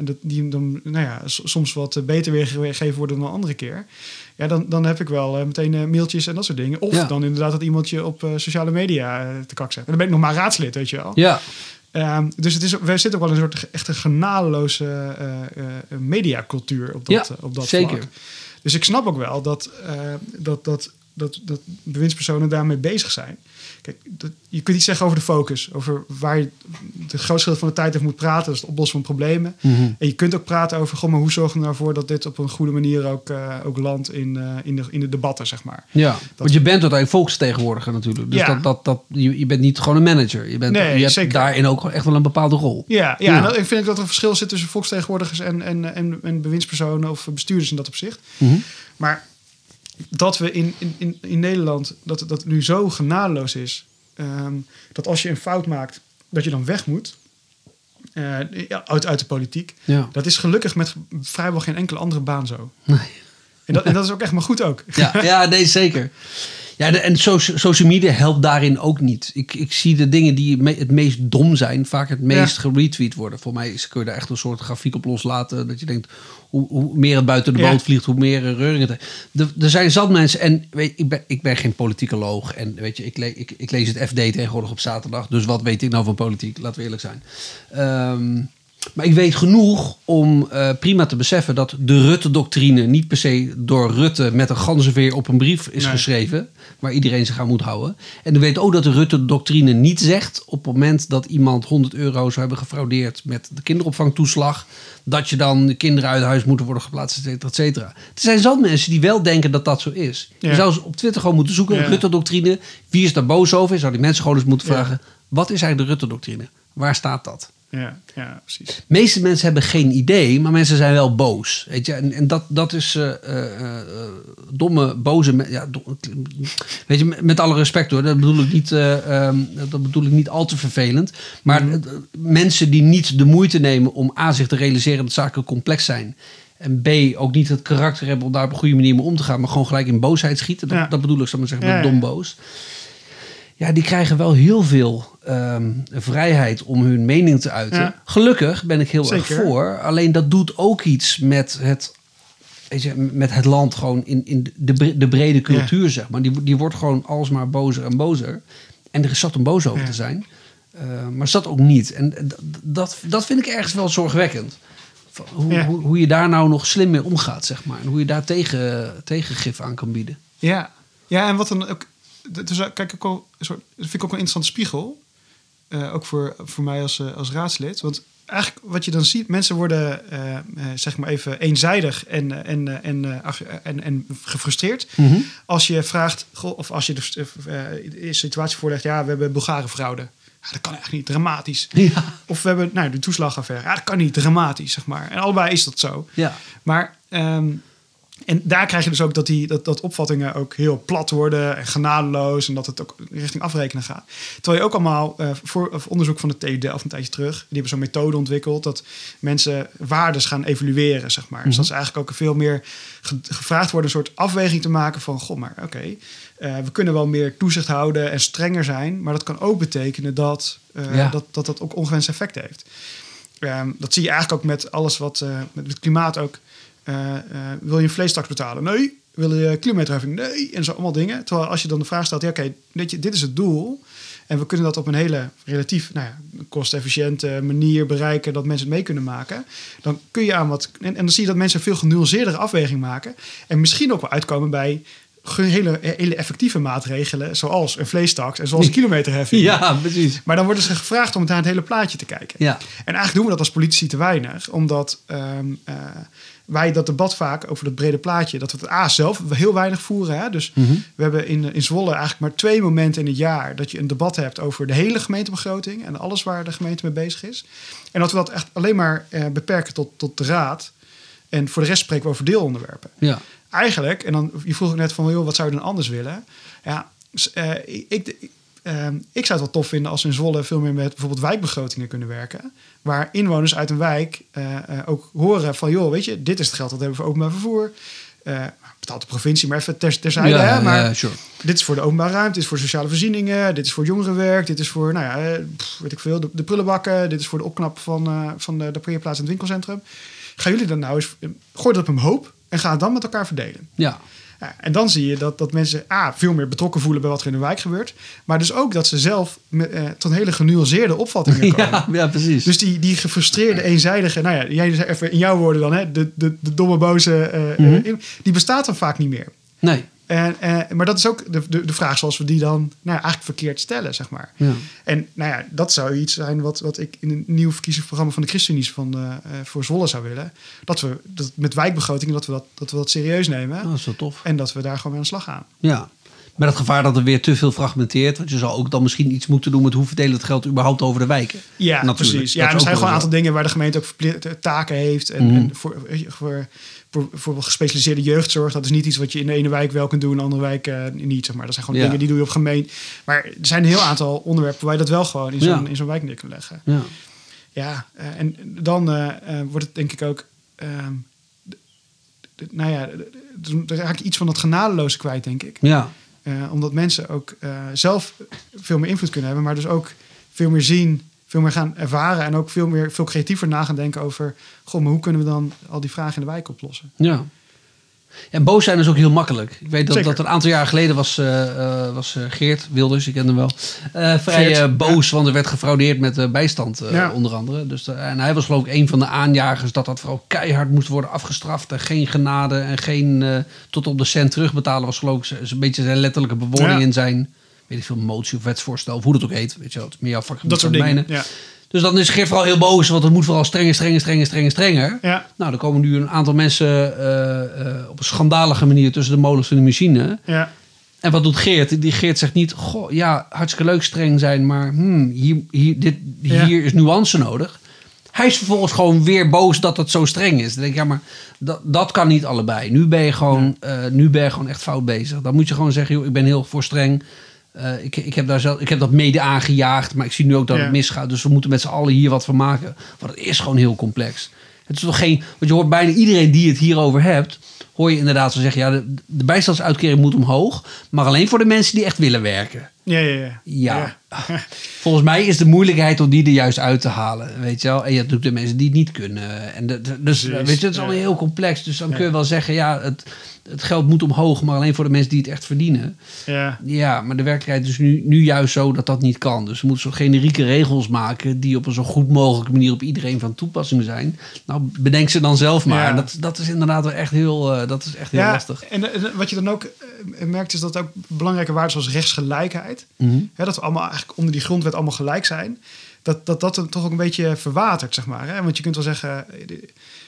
dat die dan nou ja, soms wat beter weergegeven worden dan een andere keer. Ja, dan, dan heb ik wel uh, meteen uh, mailtjes en dat soort dingen. Of ja. dan inderdaad dat iemand je op sociale media te kak zet. En dan ben ik nog maar raadslid, weet je wel. Ja. Um, dus het is, we zitten ook wel in een soort echte genadeloze mediacultuur op dat, ja, op dat zeker. vlak. Dus ik snap ook wel dat, dat, dat, dat, dat bewindspersonen daarmee bezig zijn. Kijk, dat, je kunt iets zeggen over de focus, over waar je de grootste deel van de tijd over moet praten, dat is het oplossen van problemen. Mm -hmm. En je kunt ook praten over, goh, maar hoe zorgen we ervoor dat dit op een goede manier ook, uh, ook landt in, uh, in, de, in de debatten, zeg maar. Ja, dat, want je bent uiteindelijk volksvertegenwoordiger natuurlijk. Dus ja. dat, dat, dat, je, je bent niet gewoon een manager. Je, bent, nee, je hebt zeker. daarin ook echt wel een bepaalde rol. Ja, ja, ja. En dat, ik vind dat er een verschil zit tussen volksvertegenwoordigers en, en, en, en bewindspersonen of bestuurders in dat opzicht. Mm -hmm. Maar dat we in, in, in Nederland, dat dat nu zo genadeloos is, um, dat als je een fout maakt, dat je dan weg moet. Uh, uit, uit de politiek. Ja. Dat is gelukkig met vrijwel geen enkele andere baan zo. Nee. En, dat, en dat is ook echt maar goed ook. Ja, ja nee, zeker. Ja, de, en social media helpt daarin ook niet. Ik, ik zie de dingen die het meest dom zijn, vaak het meest ja. geretweet worden. Voor mij is, kun je daar echt een soort grafiek op loslaten. Dat je denkt, hoe, hoe meer het buiten de boot ja. vliegt, hoe meer reuring het er, er zijn zat mensen, en weet, ik, ben, ik ben geen politicoloog. En weet je, ik, le, ik, ik lees het FD tegenwoordig op zaterdag. Dus wat weet ik nou van politiek? Laten we eerlijk zijn. Um, maar ik weet genoeg om uh, prima te beseffen dat de Rutte-doctrine niet per se door Rutte met een ganzenveer op een brief is Nee. geschreven, waar iedereen zich aan moet houden. En ik weet ook dat de Rutte-doctrine niet zegt op het moment dat iemand 100 euro zou hebben gefraudeerd met de kinderopvangtoeslag, dat je dan de kinderen uit huis moeten worden geplaatst, et cetera, et cetera. Er zijn zat mensen die wel denken dat dat zo is. Ja. Je zou eens op Twitter gewoon moeten zoeken, Ja. Rutte-doctrine, wie is daar boos over? Je zou die mensen gewoon eens moeten Ja. vragen, wat is eigenlijk de Rutte-doctrine? Waar staat dat? Ja, ja, precies. De meeste mensen hebben geen idee, maar mensen zijn wel boos. Weet je? En, en dat, dat is eh, eh, eh, domme, boze. Ja, weet je, met- alle respect hoor, dat bedoel ik niet, eh, ehm, dat bedoel ik niet al te vervelend. Maar Mhm. mensen die niet de moeite nemen om A zich te realiseren dat zaken complex zijn. En B, ook niet het karakter hebben om daar op een goede manier mee om te gaan, maar gewoon gelijk in boosheid schieten. Dat, Ja. dat bedoel ik, zal ik maar zeggen, Ja, met ja. dom boos. Ja, die krijgen wel heel veel ehm, vrijheid om hun mening te uiten. Ja. Gelukkig ben ik heel Zeker. erg voor. Alleen dat doet ook iets met het weet je, met het land gewoon in, in de, de brede cultuur, zeg maar. Die, die wordt gewoon alsmaar bozer en bozer. En er is zat om boos over Ja. te zijn. Eh, maar zat ook niet. En dat, dat vind ik ergens wel zorgwekkend. Hoe, hoe, hoe je daar nou nog slim mee omgaat, zeg maar. En hoe je daar tegen, tegengif aan kan bieden. Ja. ja, en wat dan ook. Dus, eh, kijk, ook al, dat vind ik ook een interessante spiegel. Eh, ook voor, voor mij als, eh, als raadslid. Want eigenlijk wat je dan ziet, mensen worden zeg maar even eenzijdig en, en, en, en, en gefrustreerd. Als je vraagt, of als je de, de situatie voorlegt, ja, we hebben Bulgare fraude. Ja, dat kan echt niet, dramatisch. Ja. Of we hebben nou, de toeslagaffaire. Ja, dat kan niet, dramatisch, zeg maar. En allebei is dat zo. Ja. Maar, ehm, en daar krijg je dus ook dat, die, dat, dat opvattingen ook heel plat worden en genadeloos. En dat het ook richting afrekenen gaat. Terwijl je ook allemaal, eh, voor of onderzoek van de TU Delft een tijdje terug. Die hebben zo'n methode ontwikkeld dat mensen waardes gaan evalueren, zeg maar. Dus dat is eigenlijk ook veel meer ge- gevraagd worden een soort afweging te maken van... Goh, maar oké, eh, we kunnen wel meer toezicht houden en strenger zijn. Maar dat kan ook betekenen dat eh, Ja. dat, dat dat ook ongewenst effect heeft. Ehm, dat zie je eigenlijk ook met alles wat met het klimaat ook. Eh, eh, wil je een vleestaks betalen? Nee. Wil je kilometerheffing? Nee. En zo allemaal dingen. Terwijl als je dan de vraag stelt, ja, oké, dit is het doel. En we kunnen dat op een hele relatief nou ja, kostefficiënte manier bereiken dat mensen het mee kunnen maken. Dan kun je aan wat. En, en dan zie je dat mensen een veel genuanceerdere afweging maken. En misschien ook wel uitkomen bij hele, hele effectieve maatregelen. Zoals een vleestaks en zoals een kilometerheffing. Ja, precies. Maar dan worden ze gevraagd om naar het hele plaatje te kijken. Ja. En eigenlijk doen we dat als politici te weinig, omdat ehm, eh, wij dat debat vaak over dat brede plaatje, dat we het A zelf heel weinig voeren. Hè? Dus we hebben in, in Zwolle eigenlijk maar twee momenten in het jaar dat je een debat hebt over de hele gemeentebegroting en alles waar de gemeente mee bezig is. En dat we dat echt alleen maar eh, beperken tot, tot de raad. En voor de rest spreken we over deelonderwerpen Ja. eigenlijk, en dan, je vroeg ook net van, joh, wat zou je dan anders willen? Ja, eh, ik, ik, ehm, ik zou het wel tof vinden als we in Zwolle veel meer met bijvoorbeeld wijkbegrotingen kunnen werken. Waar inwoners uit een wijk eh, eh, ook horen van, joh, weet je, dit is het geld dat we hebben voor openbaar vervoer. Eh, betaalt de provincie, maar even ter, terzijde. ja, hè? Maar ja, sure. dit is voor de openbare ruimte, dit is voor sociale voorzieningen, dit is voor jongerenwerk, dit is voor, nou ja, pff, weet ik veel, de, de prullenbakken, dit is voor de opknap van, van de, de parkeerplaats in het winkelcentrum. Gaan jullie dan nou eens, gooi dat op een hoop en ga het dan met elkaar verdelen. Ja. Ja, en dan zie je dat, dat mensen A, veel meer betrokken voelen bij wat er in de wijk gebeurt. Maar dus ook dat ze zelf met, eh, tot hele genuanceerde opvattingen komen. Ja, ja, precies. Dus die, die gefrustreerde, eenzijdige, nou ja, jij even in jouw woorden dan, hè, de, de, de domme, boze, eh, Mhm. eh, die bestaat dan vaak niet meer. nee. En, eh, maar dat is ook de, de, de vraag zoals we die dan nou, ja, eigenlijk verkeerd stellen, zeg maar. Ja. En nou ja, dat zou iets zijn wat, wat ik in een nieuw verkiezingsprogramma van de ChristenUnie van, eh, eh, voor Zwolle zou willen. Dat we dat met wijkbegrotingen, dat we dat, dat we dat serieus nemen. Oh, dat is wel tof. En dat we daar gewoon mee aan de slag gaan. Ja. Met het gevaar dat er weer te veel fragmenteert. Want je zou ook dan misschien iets moeten doen met hoe verdelen het geld überhaupt over de wijken. Ja, Natuurlijk. precies. Ja, er zijn gewoon een aantal dingen waar de gemeente ook verplicht taken heeft. En, Mhm. en voor, voor bijvoorbeeld gespecialiseerde jeugdzorg, dat is niet iets wat je in de ene wijk wel kunt doen, in de andere wijk eh, niet. Zeg maar. Dat zijn gewoon Ja. dingen die doe je op gemeente. Maar er zijn een heel aantal onderwerpen waar je dat wel gewoon in zo'n Ja. in zo'n wijk neer kunt leggen. Ja. Ja, eh, en dan eh, wordt het denk ik ook. ehm, nou ja, dan raak iets van dat genadeloze kwijt, denk ik. Ja. Omdat mensen ook zelf veel meer invloed kunnen hebben, maar dus ook veel meer zien, veel meer gaan ervaren en ook veel meer veel creatiever na gaan denken over, goh, maar hoe kunnen we dan al die vragen in de wijk oplossen? Ja. En boos zijn is ook heel makkelijk. Ik weet dat, Zeker. dat een aantal jaar geleden was, eh, eh, was eh, Geert Wilders, ik ken hem wel, vrij boos, want er werd gefraudeerd met bijstand Ja. onder andere. Dus, en hij was geloof ik een van de aanjagers dat dat vooral keihard moest worden afgestraft en geen genade en geen tot op de cent terugbetalen was geloof ik een beetje zijn letterlijke bewoording Ja. in zijn, weet ik veel, motie of wetsvoorstel, of hoe dat ook heet. Weet je wel, is meer jouw vakgebied Dat soort dan dingen. Ja. Dus dan is Geert vooral heel boos, want het moet vooral strenger, strenger, strenger, strenger, strenger. Ja. Nou, er komen nu een aantal mensen eh, eh, op een schandalige manier tussen de molens van de machine. Ja. En wat doet Geert? Die Geert zegt niet, goh, ja, hartstikke leuk streng zijn, maar hmm, hier, hier, dit, Ja. hier is nuance nodig. Hij is vervolgens gewoon weer boos dat het zo streng is. Dan denk ik, ja, maar dat, dat kan niet allebei. Nu ben, je gewoon, eh, nu ben je gewoon echt fout bezig. Dan moet je gewoon zeggen, joh, ik ben heel voor streng. Eh, ik, ik, heb daar zelf, ik heb dat mede aangejaagd, maar ik zie nu ook dat Ja. het misgaat. Dus we moeten met z'n allen hier wat van maken. Want het is gewoon heel complex. Het is toch geen. Want je hoort bijna iedereen die het hierover hebt. Hoor je inderdaad zo zeggen: ja, de, de bijstandsuitkering moet omhoog. Maar alleen voor de mensen die echt willen werken. Ja, ja, ja. Ja. Volgens mij is de moeilijkheid om die er juist uit te halen, weet je wel. En je hebt natuurlijk de mensen die het niet kunnen. En de, de- dus, weet je, het is allemaal heel complex. Dus dan kun je wel zeggen, ja, het, het geld moet omhoog, maar alleen voor de mensen die het echt verdienen. ja. Ja, maar de werkelijkheid is nu, nu juist zo dat dat niet kan. Dus we moeten zo generieke regels maken die op een zo goed mogelijke manier op iedereen van toepassing zijn. Nou, bedenk ze dan zelf maar. Ja. Dat, dat is inderdaad wel echt heel, eh, dat is echt heel ja, lastig. En, en wat je dan ook eh, merkt is dat ook belangrijke waarden zoals rechtsgelijkheid, Mhm. hè, dat we allemaal eigenlijk onder die grondwet allemaal gelijk zijn, dat dat, dat dan toch ook een beetje verwatert, zeg maar. Hè? Want je kunt wel zeggen, eh,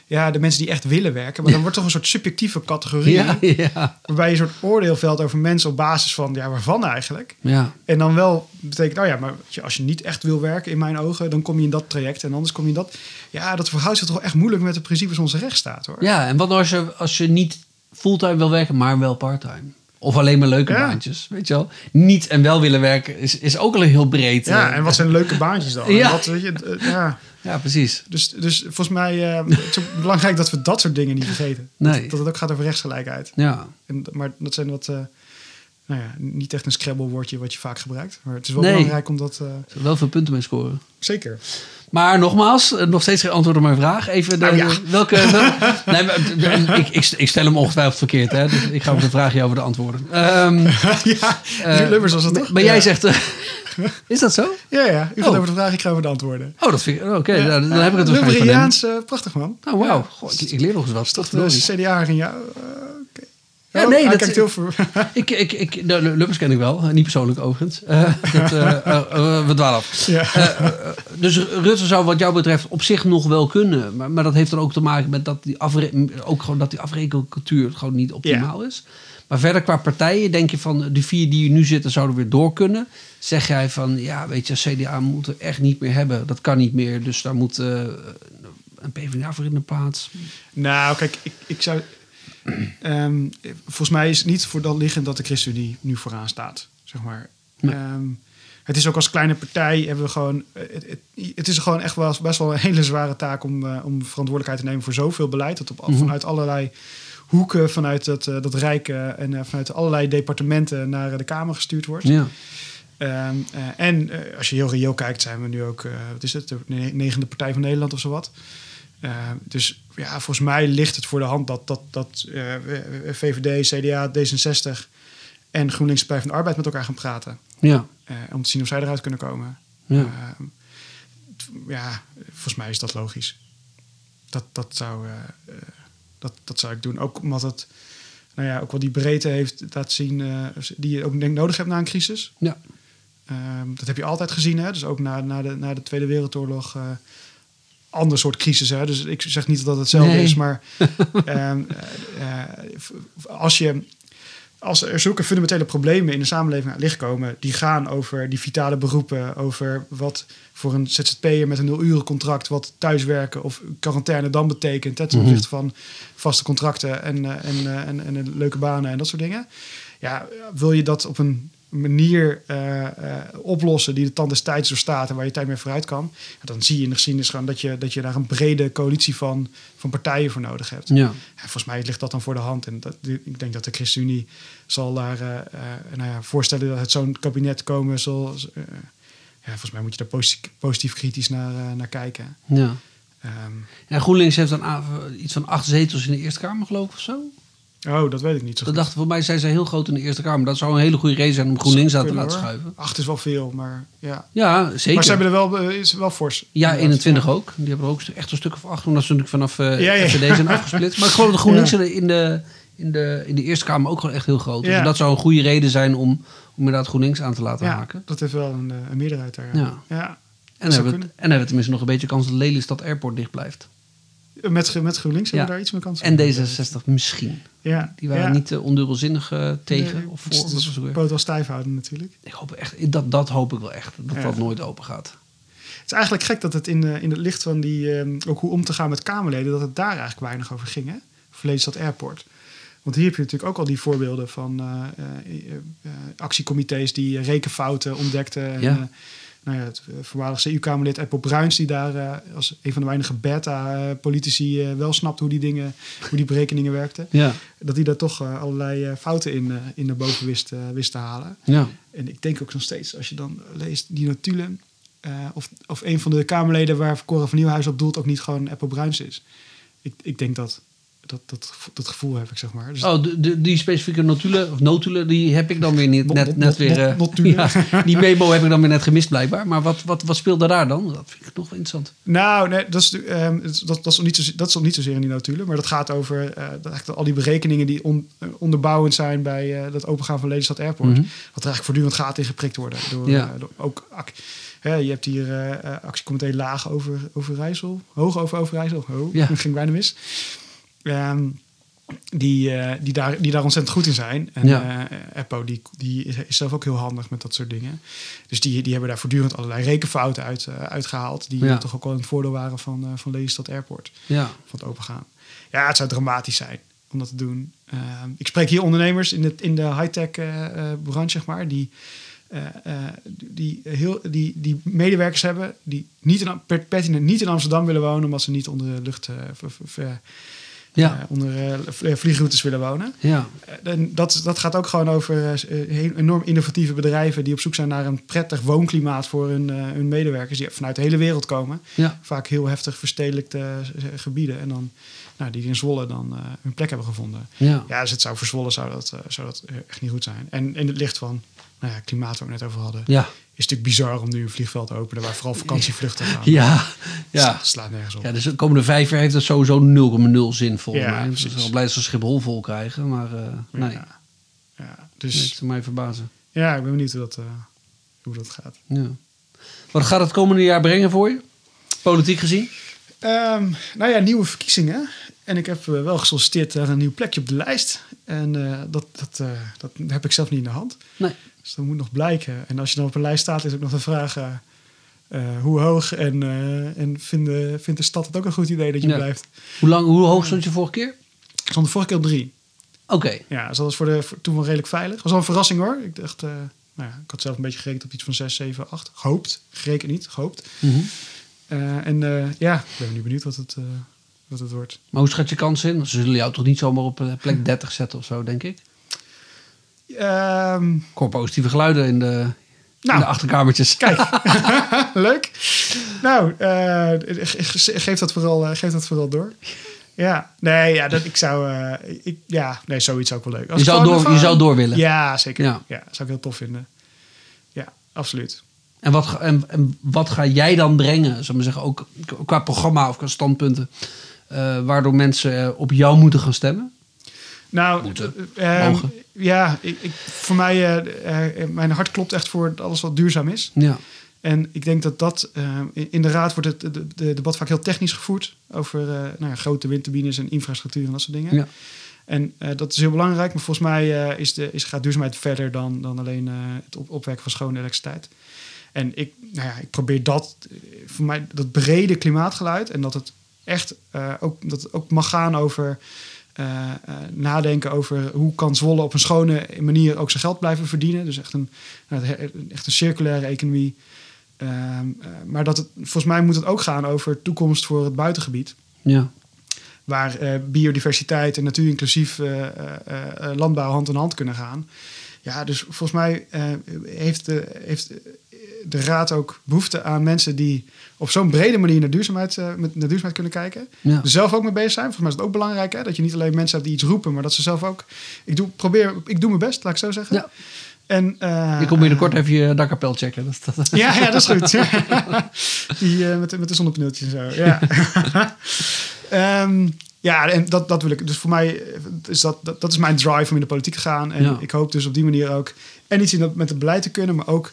ja, de mensen die echt willen werken, maar dan wordt toch een soort subjectieve categorie, Ja, ja, waarbij je een soort oordeel velt over mensen op basis van, ja, waarvan eigenlijk? ja. En dan wel betekent, nou ja, maar als je niet echt wil werken in mijn ogen, dan kom je in dat traject en anders kom je in dat. Ja, dat verhoudt zich toch echt moeilijk met de principes onze rechtsstaat hoor. Ja, en wat nou als je, als je niet fulltime wil werken, maar wel parttime? Of alleen maar leuke Ja. baantjes, weet je wel? Niet en wel willen werken is, is ook al heel breed. Ja, eh. en wat zijn leuke baantjes dan? Ja. Wat, weet je, eh, ja. Ja, precies. Dus, dus volgens mij eh, het is ook belangrijk dat we dat soort dingen niet vergeten. Nee. Dat, dat het ook gaat over rechtsgelijkheid. Ja, En, maar dat zijn wat, nou ja, niet echt een Scrabble woordje wat je vaak gebruikt. Maar het is wel Nee. belangrijk om dat... eh, wel veel punten mee scoren. zeker. Maar nogmaals, eh, nog steeds geen antwoord op mijn vraag. Even de, Nou ja. welke. wel- nee, maar, en ik, ik, ik stel hem ongetwijfeld verkeerd, hè? Dus ik ga ook de vraag over de antwoorden. Ehm ja, eh, Lubbers was dat maar- toch? Maar jij Ja. zegt. eh, is dat zo? Ja, ja. U gaat Oh. over de vraag, ik ga over de antwoorden. Oh, dat vind ik. Oké, Ja. nou, dan heb ik het waarschijnlijk van hem. Eh, prachtig man. Oh, wauw. Ik, ik leer nog eens wat. Toch Toch de CDA in jou? Ja, Oh, nee, hij dat- kijkt heel. Ik, ik, ik, de Lubbers ken ik wel, niet persoonlijk overigens. Eh, dat, eh, eh, we dwalen af. ja. Dus Rutte zou wat jou betreft op zich nog wel kunnen. Maar, maar dat heeft dan ook te maken met dat die, afre ook gewoon dat die afrekencultuur gewoon niet optimaal is. Maar verder qua partijen denk je van de vier die nu zitten zouden weer door kunnen. Zeg jij van ja weet je CDA moeten we echt niet meer hebben. Dat kan niet meer. Dus daar moet een PvdA voor in de plaats. Nou, kijk, ik, ik zou. Ehm, volgens mij is het niet voor dan liggend dat de ChristenUnie nu vooraan staat. Zeg maar. Nee. Ehm, het is ook als kleine partij hebben we gewoon. eh, Het, het, het is gewoon echt wel, best wel een hele zware taak om, eh, om verantwoordelijkheid te nemen voor zoveel beleid. Dat op, Mhm. vanuit allerlei hoeken, vanuit dat, eh, dat Rijk eh, en vanuit allerlei departementen naar de Kamer gestuurd wordt. Ja. Ehm, eh, en als je heel reëel kijkt, zijn we nu ook, wat is het, de ne- negende partij van Nederland of zo wat. Ehm, dus ja, volgens mij ligt het voor de hand dat, dat, dat eh, VVD, CDA, D66 en GroenLinks Partij van de Arbeid met elkaar gaan praten. Ja. eh, om te zien of zij eruit kunnen komen. Ja. Ehm, ja, volgens mij is dat logisch. Dat, dat, zou, eh, dat, dat zou ik doen. Ook omdat het nou ja, ook wel die breedte heeft laten zien die je ook denk, nodig hebt na een crisis. Ja. Ehm, dat heb je altijd gezien, hè? dus ook na, na, de, na de Tweede Wereldoorlog. Ander soort crisis. Hè? Dus ik zeg niet dat het hetzelfde Nee. is, maar ehm, eh, eh, als je als er zulke fundamentele problemen in de samenleving aan licht komen, die gaan over die vitale beroepen, over wat voor een ZZP'er met een nul uren contract, wat thuiswerken of quarantaine dan betekent, ten Mhm. opzichte van vaste contracten en, en, eh, en, en, en leuke banen en dat soort dingen. Ja, wil je dat op een manier eh, eh, oplossen die de tand des tijds doorstaat en waar je tijd mee vooruit kan, dan zie je in de geschiedenis gewoon dat je, dat je daar een brede coalitie van, van partijen voor nodig hebt. Ja. Ja, volgens mij ligt dat dan voor de hand. En dat, ik denk dat de ChristenUnie zal daar eh, nou ja, voorstellen dat het zo'n kabinet komen zal. ja, volgens mij moet je daar positief, positief kritisch naar, naar kijken. ja. En GroenLinks heeft dan iets van acht zetels in de Eerste Kamer, geloof ik, of zo. Oh, dat weet ik niet zo Dat goed. dacht, voor mij zijn ze heel groot in de Eerste Kamer. Dat zou een hele goede reden zijn om GroenLinks aan te laten hoor. schuiven. Acht is wel veel, maar ja. Ja, zeker. Maar ze hebben er wel, eh, is wel fors. Ja, Inderdaad. 21 ook. Die hebben er ook echt een stuk of acht, omdat ze natuurlijk vanaf eh Ja, ja. FVD zijn afgesplitst. Maar ik geloof dat GroenLinks Ja. in, de, in, de, in de Eerste Kamer ook gewoon echt heel groot is. En dat zou een goede reden zijn om, om inderdaad GroenLinks aan te laten Ja, haken. dat heeft wel een, eh, een meerderheid daar. Ja. En hebben we, en hebben we tenminste nog een beetje kans dat Lelystad Airport dicht blijft. Met, met GroenLinks hebben we daar iets meer kans En op. D66 misschien. Ja. Die waren niet uh, ondubbelzinnig eh, tegen Nee, of voor. ook weer? poot wel stijf houden natuurlijk. Ik hoop echt, dat, dat hoop ik wel echt. Dat dat nooit open gaat. Het is eigenlijk gek dat het in, eh, in het licht van die, ehm, ook hoe om te gaan met Kamerleden, dat het daar eigenlijk weinig over ging. Hè? Lelystad Airport. Want hier heb je natuurlijk ook al die voorbeelden van eh, eh, eh, eh, actiecomité's die rekenfouten ontdekten. En, Ja. Nou ja, het eh, voormalig CU-Kamerlid Apple Bruins, die daar eh, als een van de weinige beta-politici eh, wel snapt hoe die dingen, hoe die berekeningen werkten. Ja, Dat hij daar toch allerlei fouten in, in naar boven wist, wist te halen. ja. En ik denk ook nog steeds, als je dan leest die notulen, of, of een van de Kamerleden waar Cora van Nieuwhuizen op doelt ook niet gewoon Apple Bruins is. Ik, ik denk dat, dat, dat, dat gevoel heb ik, zeg maar. Dus Oh, de, de- die specifieke notulen, of notulen, die heb ik dan weer niet, net, net weer... eh, ja, die memo heb ik dan weer net gemist blijkbaar. Maar wat, wat, wat speelde daar dan? Dat vind ik nog wel interessant. Nou, nee, dat, is, het- dat, dat, is niet zo, dat is nog niet zozeer in die notulen. Maar dat gaat over eh, dat eigenlijk al die berekeningen die on- eh, onderbouwend zijn bij eh, dat opengaan van Lelystad Airport. Mhm. Wat er eigenlijk voortdurend gaat in geprikt worden. Door, Ja. door ook je hebt hier eh, actiecomité laag over Overijssel. Hoog over Overijssel. Oh, Ja. ging bijna mis. Ehm, die, eh, die, daar, die daar ontzettend goed in zijn. En Ja. eh, Eppo die, die is, is zelf ook heel handig met dat soort dingen. Dus die, die hebben daar voortdurend allerlei rekenfouten uit, eh, uitgehaald. Die Ja. toch ook wel het voordeel waren van, eh van Lelystad Airport. Ja, Van het opengaan. Ja, het zou dramatisch zijn om dat te doen. Ehm, ik spreek hier ondernemers in de, in de high-tech eh, eh, branche, zeg maar. Die, eh, eh, die, heel, die, die medewerkers hebben die niet in, per- pertinent niet in Amsterdam willen wonen... omdat ze niet onder de lucht... eh, v- v- v- ja, eh, onder eh, vl- vliegroutes willen wonen. ja. Eh, en dat, dat gaat ook gewoon over eh, enorm innovatieve bedrijven die op zoek zijn naar een prettig woonklimaat voor hun, eh, hun medewerkers die vanuit de hele wereld komen. ja. Vaak heel heftig verstedelijkte eh, gebieden en dan nou, die in Zwolle dan eh, hun plek hebben gevonden. ja. Ja, dus het zou voor Zwolle zou dat, eh, zou dat echt niet goed zijn. En in het licht van nou ja, klimaat waar we net over hadden, Ja, is natuurlijk bizar om nu een vliegveld te openen waar vooral vakantievluchten gaan. ja, ja. Slaat nergens op. Ja, dus de komende vijf jaar heeft het sowieso 0,0 zin Ja, mij. Dus ik ben blij dat ze Schiphol vol krijgen, maar eh, nee, Ja. Ja, nee, dus zou mij verbazen. ja, ik ben benieuwd hoe dat, eh, hoe dat gaat. Ja. Wat gaat het komende jaar brengen voor je? Politiek gezien? Ehm, nou ja, nieuwe verkiezingen. En ik heb eh, wel gesolliciteerd naar een nieuw plekje op de lijst. En dat, dat, dat heb ik zelf niet in de hand. Nee. Dus dat moet nog blijken. En als je dan op een lijst staat, is ook nog de vraag... eh, eh, hoe hoog en, eh, en vindt, de, vindt de stad het ook een goed idee dat je Ja. blijft? Hoe, lang, hoe hoog stond je vorige keer? Ik stond de vorige keer op drie. Oké, Ja, dus dat was voor de, voor- toen wel redelijk veilig. was wel een verrassing hoor. Ik dacht, nou ja, ik had zelf een beetje gerekend op iets van 6, 7, 8. Gehoopt. Gerekend niet, gehoopt. Mhm. En eh, ja, ik ben nu benieuwd wat het, wat het wordt. maar hoe schat je kans in? Ze zullen jou toch niet zomaar op plek 30 zetten of zo, denk ik? Hoor positieve geluiden in de, in Nou. de achterkamertjes. Kijk, leuk. Nou, ge- geef, dat vooral, geef dat vooral door. Ja, nee, ja, dat, ik zou, eh, ik, ja, nee, zoiets zou ik wel leuk. Als Je zou, door, je zou door willen. Ja, zeker. Ja. Ja. zou ik heel tof vinden. Ja, absoluut. En, wat, ga- en, en wat ga jij dan brengen, we maar zeggen, ook qua programma of qua standpunten, waardoor mensen op jou moeten gaan stemmen? Nou, Moeten. eh, eh, Mogen. ja, ik, ik, voor mij, eh, eh, mijn hart klopt echt voor alles wat duurzaam is. Ja, En ik denk dat dat, eh, in- de raad wordt het de, de debat vaak heel technisch gevoerd over nou ja, grote windturbines en infrastructuur en dat soort dingen. ja. En dat is heel belangrijk, maar volgens mij is de, is, gaat duurzaamheid verder dan, dan alleen het op, opwekken van schone elektriciteit. En ik, nou ja, ik probeer dat, voor mij, dat brede klimaatgeluid en dat het echt uh, ook, dat het ook mag gaan over uh, uh, nadenken over hoe kan Zwolle op een schone manier ook zijn geld blijven verdienen. Dus echt een, echt een circulaire economie. Uh, maar dat het, volgens mij moet het ook gaan over toekomst voor het buitengebied. Ja. Waar biodiversiteit en natuur inclusief landbouw hand in hand kunnen gaan. Ja, dus volgens mij heeft, de, heeft de raad ook behoefte aan mensen die op zo'n brede manier naar duurzaamheid, uh, met, naar duurzaamheid kunnen kijken. Ja. Er zelf ook mee bezig zijn. Volgens mij is het ook belangrijk hè, dat je niet alleen mensen hebt die iets roepen, maar dat ze zelf ook. Ik doe, probeer, ik doe mijn best, laat ik zo zeggen. Ja. En, uh, je komt binnenkort even je dakkapel checken. Dat, dat... Ja, ja, dat is goed. die, uh, met, met de zonnepaneeltjes en zo. Ja. um, ja, en dat, dat wil ik. Dus voor mij is dat, dat, dat is mijn drive om in de politiek te gaan. En ja. ik hoop dus op die manier ook en iets in dat, met het beleid te kunnen, maar ook eh,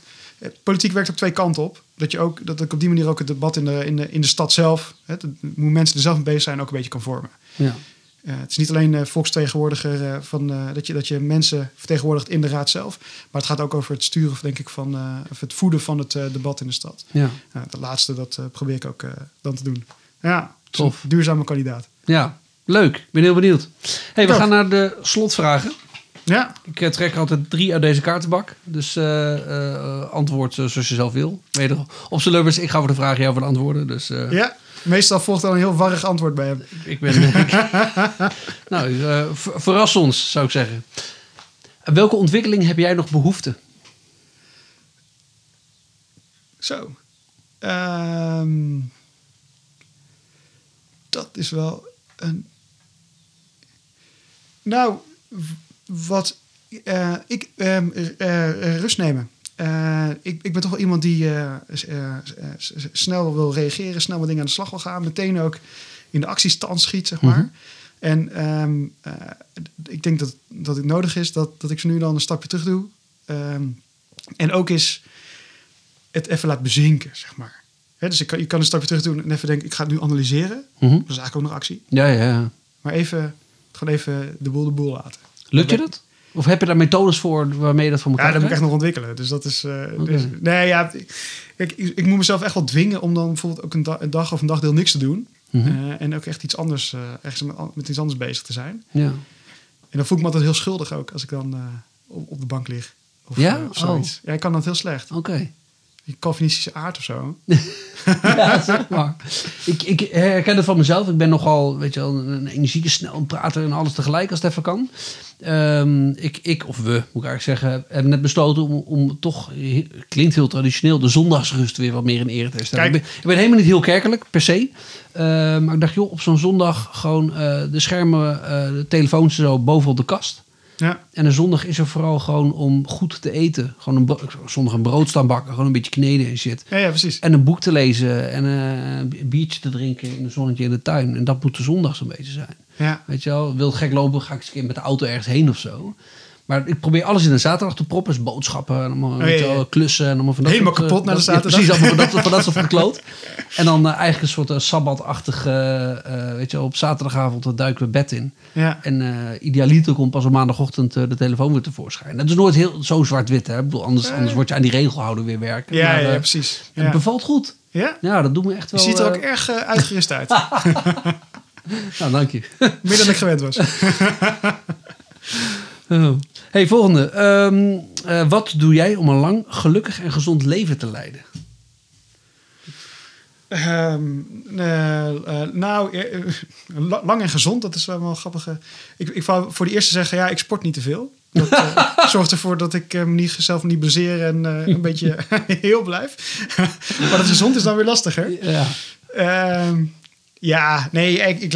politiek werkt op twee kanten op. Dat je ook dat ik op die manier ook het debat in de, in de, in de stad zelf, hè, hoe mensen er zelf mee bezig zijn, ook een beetje kan vormen. Ja. Uh, het is niet alleen uh, volksvertegenwoordiger uh, van dat, je, dat je mensen vertegenwoordigt in de raad zelf, maar het gaat ook over het sturen, denk ik, van of het voeden van het debat in de stad. Ja. dat laatste, dat probeer ik ook dan te doen. Ja, tof. duurzame kandidaat. Ja, leuk. Ik ben heel benieuwd. Hey, we gaan naar de slotvragen. Ja, Ik eh, trek altijd drie uit deze kaartenbak. Dus eh, eh, antwoord zoals je zelf wil. Weder op zijn lubbers, ik ga voor de vraag, jou voor de antwoorden. Dus ja. Meestal volgt dan een heel warrig antwoord bij hem. ik ben... ik- nou, ver- verras ons, zou ik zeggen. En welke ontwikkeling heb jij nog behoefte? Zo. Ehm, dat is wel een. Nou, wat. eh, ik. ehm, eh, eh, rust nemen. Ik, ik ben toch wel iemand die snel wil reageren, snel met dingen aan de slag wil gaan. Meteen ook in de actiestand schiet, zeg maar. Mhm. En ehm, eh, ik denk dat, dat het nodig is dat, dat ik zo nu dan een stapje terug doe. Ehm, en ook is het even laat bezinken, zeg maar. Hè, dus ik kan, je kan een stapje terug doen en even denken, ik ga het nu analyseren. Mhm. Dat is eigenlijk ook nog actie. Ja, ja, ja. Maar even, gewoon even de boel de boel laten. Lukt je dat? Of heb je daar methodes voor waarmee je dat voor elkaar Ja, dat moet ik echt nog ontwikkelen. Dus dat is. eh, dus- nee, ja. Kijk, ik, ik moet mezelf echt wel dwingen om dan bijvoorbeeld ook een, da- een dag of een dagdeel niks te doen. Mhm. Eh, en ook echt iets anders, ergens met, met iets anders bezig te zijn. Ja. En dan voel ik me altijd heel schuldig ook als ik dan eh, op, op de bank lig. Of, Ja? of zoiets. Ja, ik kan dat heel slecht. Oké. Die Calvinistische aard of zo. ja, zeg maar. Ik, ik herken het van mezelf. Ik ben nogal, weet je wel, een energieke, snel prater en alles tegelijk als het even kan. Ehm, ik, ik, of we, moet ik eigenlijk zeggen, hebben net besloten om, om toch, klinkt heel traditioneel, de zondagsrust weer wat meer in ere te stellen. Ik ben, ik ben helemaal niet heel kerkelijk, per se. Ehm, maar ik dacht, joh, op zo'n zondag gewoon eh, de schermen, eh, de telefoons zo boven op de kast. Ja, En een zondag is er vooral gewoon om goed te eten. Gewoon een, zondag een brood staan bakken, gewoon een beetje kneden en shit. ja, ja precies. En een boek te lezen en eh, een biertje te drinken in een zonnetje in de tuin. En dat moet de zondag zo'n beetje zijn. Ja, Weet je wel, wil gek lopen, ga ik eens een keer met de auto ergens heen of zo. Maar ik probeer alles in een zaterdag te proppen. Dus boodschappen, en allemaal, je Oh, ja, ja. wel, klussen en allemaal van dat Helemaal soort, eh, kapot naar de ja, zaterdag. precies, allemaal van dat, van dat soort gekloot. En dan eh, eigenlijk een soort uh, sabbatachtig, eh, eh, weet je wel, op zaterdagavond duiken we bed in. ja. En idealiter komt pas op maandagochtend de telefoon weer tevoorschijn. Dat is nooit heel zo zwart-wit, hè. Ik bedoel, anders, anders word je aan die regelhouden weer werken. Ja, Maar, ja, precies. Het bevalt goed. ja? Ja, dat doet me echt Je wel... ziet er ook erg uitgerust uit. Nou, dank je. Meer dan ik gewend was. Oh. Hey, volgende. Ehm, eh, wat doe jij om een lang, gelukkig en gezond leven te leiden? Ehm, eh, eh, nou, la- lang en gezond, dat is wel een grappige. Ik, ik wou voor de eerste zeggen, ja, ik sport niet te veel. Dat zorgt ervoor dat ik eh, me niet, zelf niet blaseer en eh, een beetje heel blijf. maar dat gezond is dan weer lastiger. Ja. Ehm, ja, nee, ik, ik,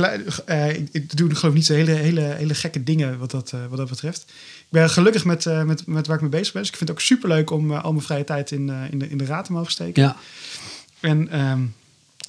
ik doe geloof ik niet zo hele, hele, hele gekke dingen wat dat, eh, wat dat betreft. Ik ben gelukkig met, eh, met, met waar ik mee bezig ben. Dus ik vind het ook superleuk om al mijn vrije tijd in, in, de, in de raad te mogen steken. Ja. En ehm,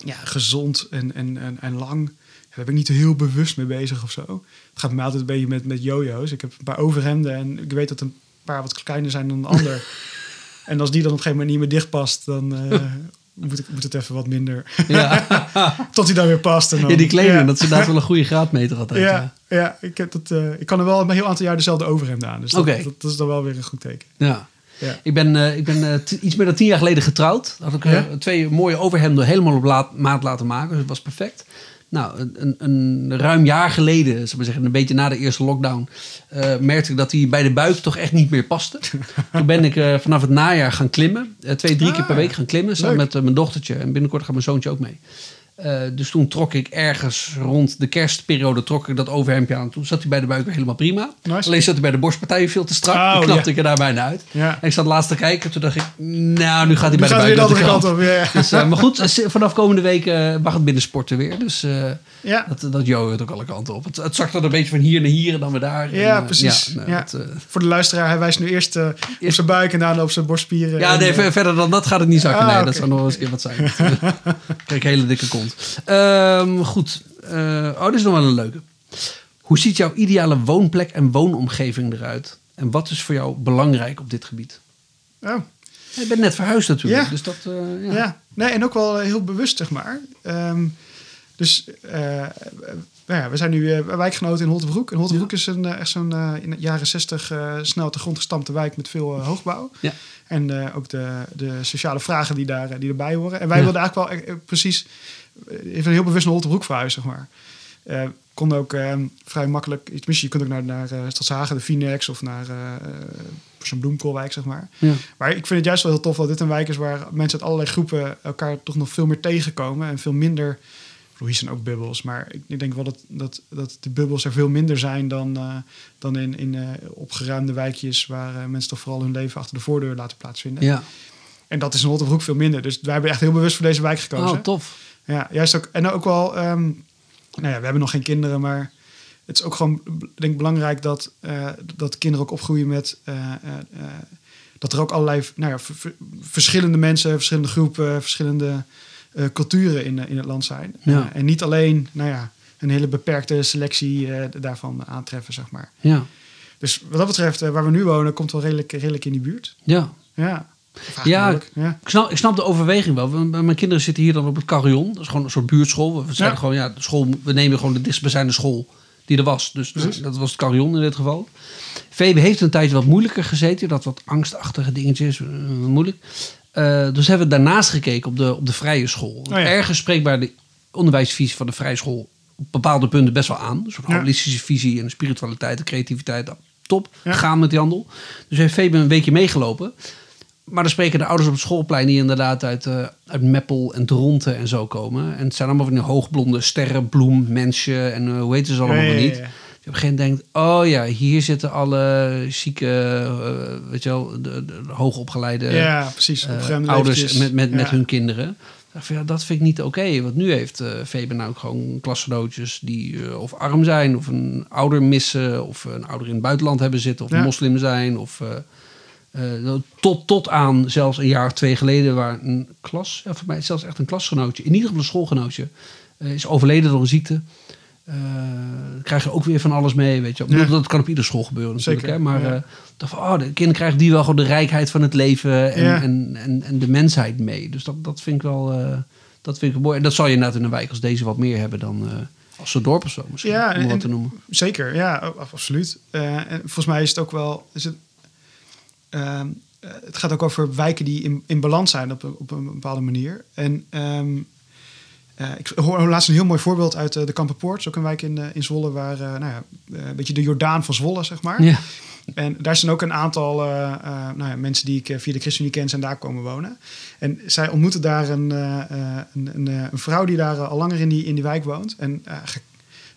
ja, gezond en, en, en, en lang. Daar ben ik niet heel bewust mee bezig of zo. Het gaat mij altijd een beetje met, met jojo's. Ik heb een paar overhemden en ik weet dat een paar wat kleiner zijn dan de ander. en als die dan op een gegeven moment niet meer dicht past, dan moet, ik, moet het even wat minder. Ja. Tot hij dan weer past. En dan, ja, die kleding, Ja, dat is inderdaad wel een goede graadmeter altijd. ja, Ja. ja, ik, heb dat, eh, ik kan er wel een heel aantal jaar dezelfde overhemden aan. Dus dat, Oké. dat, dat is dan wel weer een goed teken. ja. Ja. Ik ben, eh, ik ben eh, iets meer dan tien jaar geleden getrouwd. Had ik twee mooie overhemden helemaal op laat- maat laten maken. Dus het was perfect. Nou, een, een, ruim jaar geleden, maar zeggen, een beetje na de eerste lockdown, eh, merkte ik dat die bij de buik toch echt niet meer paste. Toen ben ik eh, vanaf het najaar gaan klimmen. Eh, twee, drie Ah, keer per week gaan klimmen. Samen leuk. met mijn dochtertje. En binnenkort gaat mijn zoontje ook mee. Eh, dus toen trok ik ergens rond de kerstperiode trok ik dat overhemdje aan. Toen zat hij bij de buik helemaal prima. Nice. Alleen zat hij bij de borstpartijen veel te strak. Oh, toen knapte ik er daar bijna uit. En ik zat laatst te kijken. Toen dacht ik, nou, nu gaat hij Nu bij de buik weer de kant op. Dus, eh, maar goed, eh, vanaf komende week eh, mag het binnen sporten weer. Dus ja. dat, dat joh het ook alle kanten op. Het, het zakt er een beetje van hier naar hier en dan weer daar. Ja, En, precies. Ja, nou, Ja. Voor de luisteraar, hij wijst nu eerst op zijn buik en daarna op zijn borstspieren. ja, En, nee, ver- verder dan dat gaat het niet zakken. Ah, nee, oké. dat zou nog wel eens een keer wat zijn. Kijk, hele dikke kont. Ehm, goed. Eh, oh, dit is nog wel een leuke. Hoe ziet jouw ideale woonplek en woonomgeving eruit? En wat is voor jou belangrijk op dit gebied? oh, Je bent net verhuisd natuurlijk. Ja. Dus dat, eh, ja. ja. nee, en ook wel eh, heel bewust, zeg maar. Ehm, dus nou ja, we zijn nu eh, wijkgenoten in Holtenbroek. En Holtenbroek is een, echt zo'n in de jaren zestig snel uit de grond gestampte wijk met veel hoogbouw. Ja. En ook de, de sociale vragen die, daar, die erbij horen. En wij Ja. wilden eigenlijk wel precies, eh, even heel bewust naar Holtenbroek verhuizen, zeg maar. Eh, kon ook ehm, vrij makkelijk... Tenminste, je kunt ook naar, naar uh, Stadshagen, de Phoenix of naar zo'n bloemkoolwijk, zeg maar. Ja. Maar ik vind het juist wel heel tof dat dit een wijk is... waar mensen uit allerlei groepen elkaar toch nog veel meer tegenkomen... en veel minder... Hier zijn ook bubbels, maar ik, ik denk wel dat, dat, dat de bubbels er veel minder zijn dan, dan in, in opgeruimde wijkjes waar mensen toch vooral hun leven achter de voordeur laten plaatsvinden. Ja. En dat is in Rotterdam veel minder. Dus wij hebben echt heel bewust voor deze wijk gekozen. Oh, tof. Ja, juist ook. En ook wel, um, nou ja, we hebben nog geen kinderen, maar het is ook gewoon denk belangrijk dat, uh, dat kinderen ook opgroeien met uh, uh, dat er ook allerlei nou ja, verschillende mensen, verschillende groepen, verschillende culturen in, in het land zijn. Ja. en niet alleen, nou ja, een hele beperkte selectie daarvan aantreffen, zeg maar. Ja. Dus wat dat betreft, waar we nu wonen, komt wel redelijk, redelijk in die buurt. Ja. Ja. Ja, ja. Ik, snap, ik snap de overweging wel. Mijn kinderen zitten hier dan op het carillon. Dat is gewoon een soort buurtschool. We ja. gewoon, ja, de school, we nemen gewoon de dichtstbijzijnde school die er was. Dus dat was het carillon in dit geval. Febe heeft een tijdje wat moeilijker gezeten. Dat wat angstachtige dingetjes, moeilijk. Uh, dus hebben we daarnaast gekeken op de, op de vrije school. Oh, ja. Ergens spreekbaar de onderwijsvisie van de vrije school op bepaalde punten best wel aan. Een Ja. holistische visie en spiritualiteit en creativiteit. Top, gaan met die handel. Dus heeft Febe een weekje meegelopen. Maar dan spreken de ouders op het schoolplein die inderdaad uit, eh, uit Meppel en Dronten en zo komen. En het zijn allemaal van die hoogblonde sterrenbloem, mensje en eh, hoe heet ze allemaal ja, niet. ja. Je op een gegeven moment denkt, oh ja, hier zitten alle zieke, eh, weet je wel, de, de, de hoogopgeleide Ja, precies. ouders met, met, met Ja. hun kinderen. Ja, dat vind ik niet oké. Want nu heeft Faber nou ook gewoon klasgenootjes die of arm zijn, of een ouder missen, of een ouder in het buitenland hebben zitten, of Ja. moslim zijn, of eh, tot, tot aan zelfs een jaar of twee geleden, waar een klas, ja, voor mij zelfs echt een klasgenootje, in ieder geval een schoolgenootje, eh, is overleden door een ziekte. Dan krijg je ook weer van alles mee, weet je. Ja. Dat kan op iedere school gebeuren natuurlijk. Zeker, Hè? Maar ja. ik dacht van, oh, de kinderen krijgen die wel gewoon de rijkheid van het leven en, Ja. en, en, en de mensheid mee. Dus dat, dat vind ik wel dat vind ik mooi. En dat zal je inderdaad in een wijk als deze wat meer hebben dan als zo'n dorp of zo misschien, Ja, om wat te noemen. Zeker, ja, absoluut. En volgens mij is het ook wel. Is het, ehm, eh, het gaat ook over wijken die in, in balans zijn op, een- op een bepaalde manier. En ehm, eh, ik hoor laatst een heel mooi voorbeeld uit eh, de Kampenpoort, ook een wijk in, eh, in Zwolle, waar nou ja, een beetje de Jordaan van Zwolle, zeg maar. Ja. En daar zijn ook een aantal nou ja, mensen die ik via de ChristenUnie ken, zijn daar komen wonen. En zij ontmoeten daar een, een, een, een vrouw die daar al langer in die, in die wijk woont. En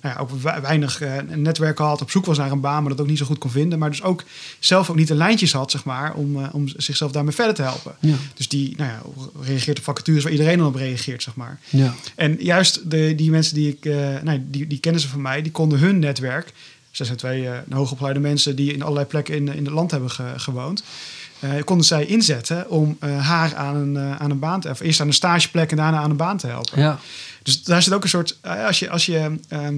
nou ja, ook we- weinig eh, netwerk had, op zoek was naar een baan, maar dat ook niet zo goed kon vinden. Maar dus ook zelf ook niet de lijntjes had, zeg maar, om, eh, om zichzelf daarmee verder te helpen. Ja. Dus die nou ja, reageert op vacatures waar iedereen dan op reageert, zeg maar. Ja. En juist de, die mensen die ik, eh nou, die, die kennen ze van mij, die konden hun netwerk. Ze zijn twee hoogopgeleide mensen die in allerlei plekken in, in het land hebben ge- gewoond. Eh, konden zij inzetten om eh, haar aan een, eh, aan een baan te helpen. Eerst aan een stageplek en daarna aan een baan te helpen. Ja. Dus daar zit ook een soort. als je, als je ehm,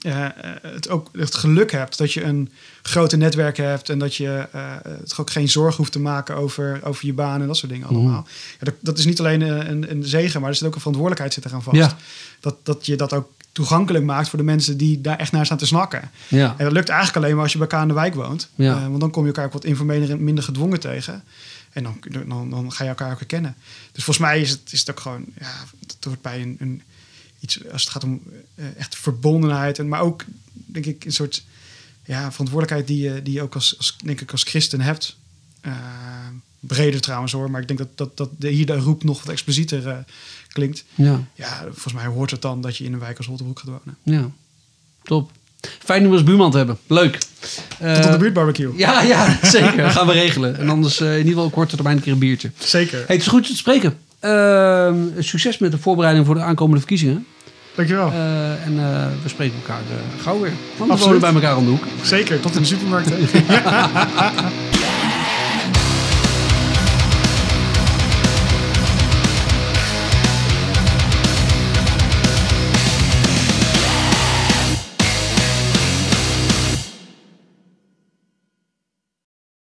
eh, eh, het ook het geluk hebt dat je een grote netwerk hebt en dat je het ook geen zorgen hoeft te maken over, over je baan en dat soort dingen allemaal. Ja, dat, dat is niet alleen een, een, zegen, maar er zit ook een verantwoordelijkheid zit eraan vast. Ja. Dat, dat je dat ook toegankelijk maakt voor de mensen die daar echt naar staan te snakken. Ja. En dat lukt eigenlijk alleen maar als je bij elkaar in de wijk woont. Ja. Eh, want dan kom je elkaar ook wat informeler en minder gedwongen tegen. En dan, dan, dan ga je elkaar ook herkennen. Dus volgens mij is het, is het ook gewoon... Ja, het hoort bij een, een, iets... Als het gaat om eh, echt verbondenheid. En, maar ook, denk ik, een soort ja, verantwoordelijkheid... die je, die je ook als, als, denk ik, als christen hebt. Eh, breder trouwens hoor. Maar ik denk dat, dat, dat de, hier de roep nog wat explicieter klinkt. Ja. Ja, volgens mij hoort het dan dat je in een wijk als Rotterbroek gaat wonen. Ja. Top. Fijn om als buurman te hebben. Leuk. Tot op Eh, de buurtbarbecue. Ja, ja, zeker. Gaan we regelen. En anders eh, in ieder geval op korte termijn een keer een biertje. Zeker. Hey, het is goed te spreken. Ehm, succes met de voorbereiding voor de aankomende verkiezingen. Dankjewel. Eh, en eh, we spreken elkaar eh, gauw weer. Want we Absoluut. wonen bij elkaar om de hoek. Zeker. Tot in de supermarkt.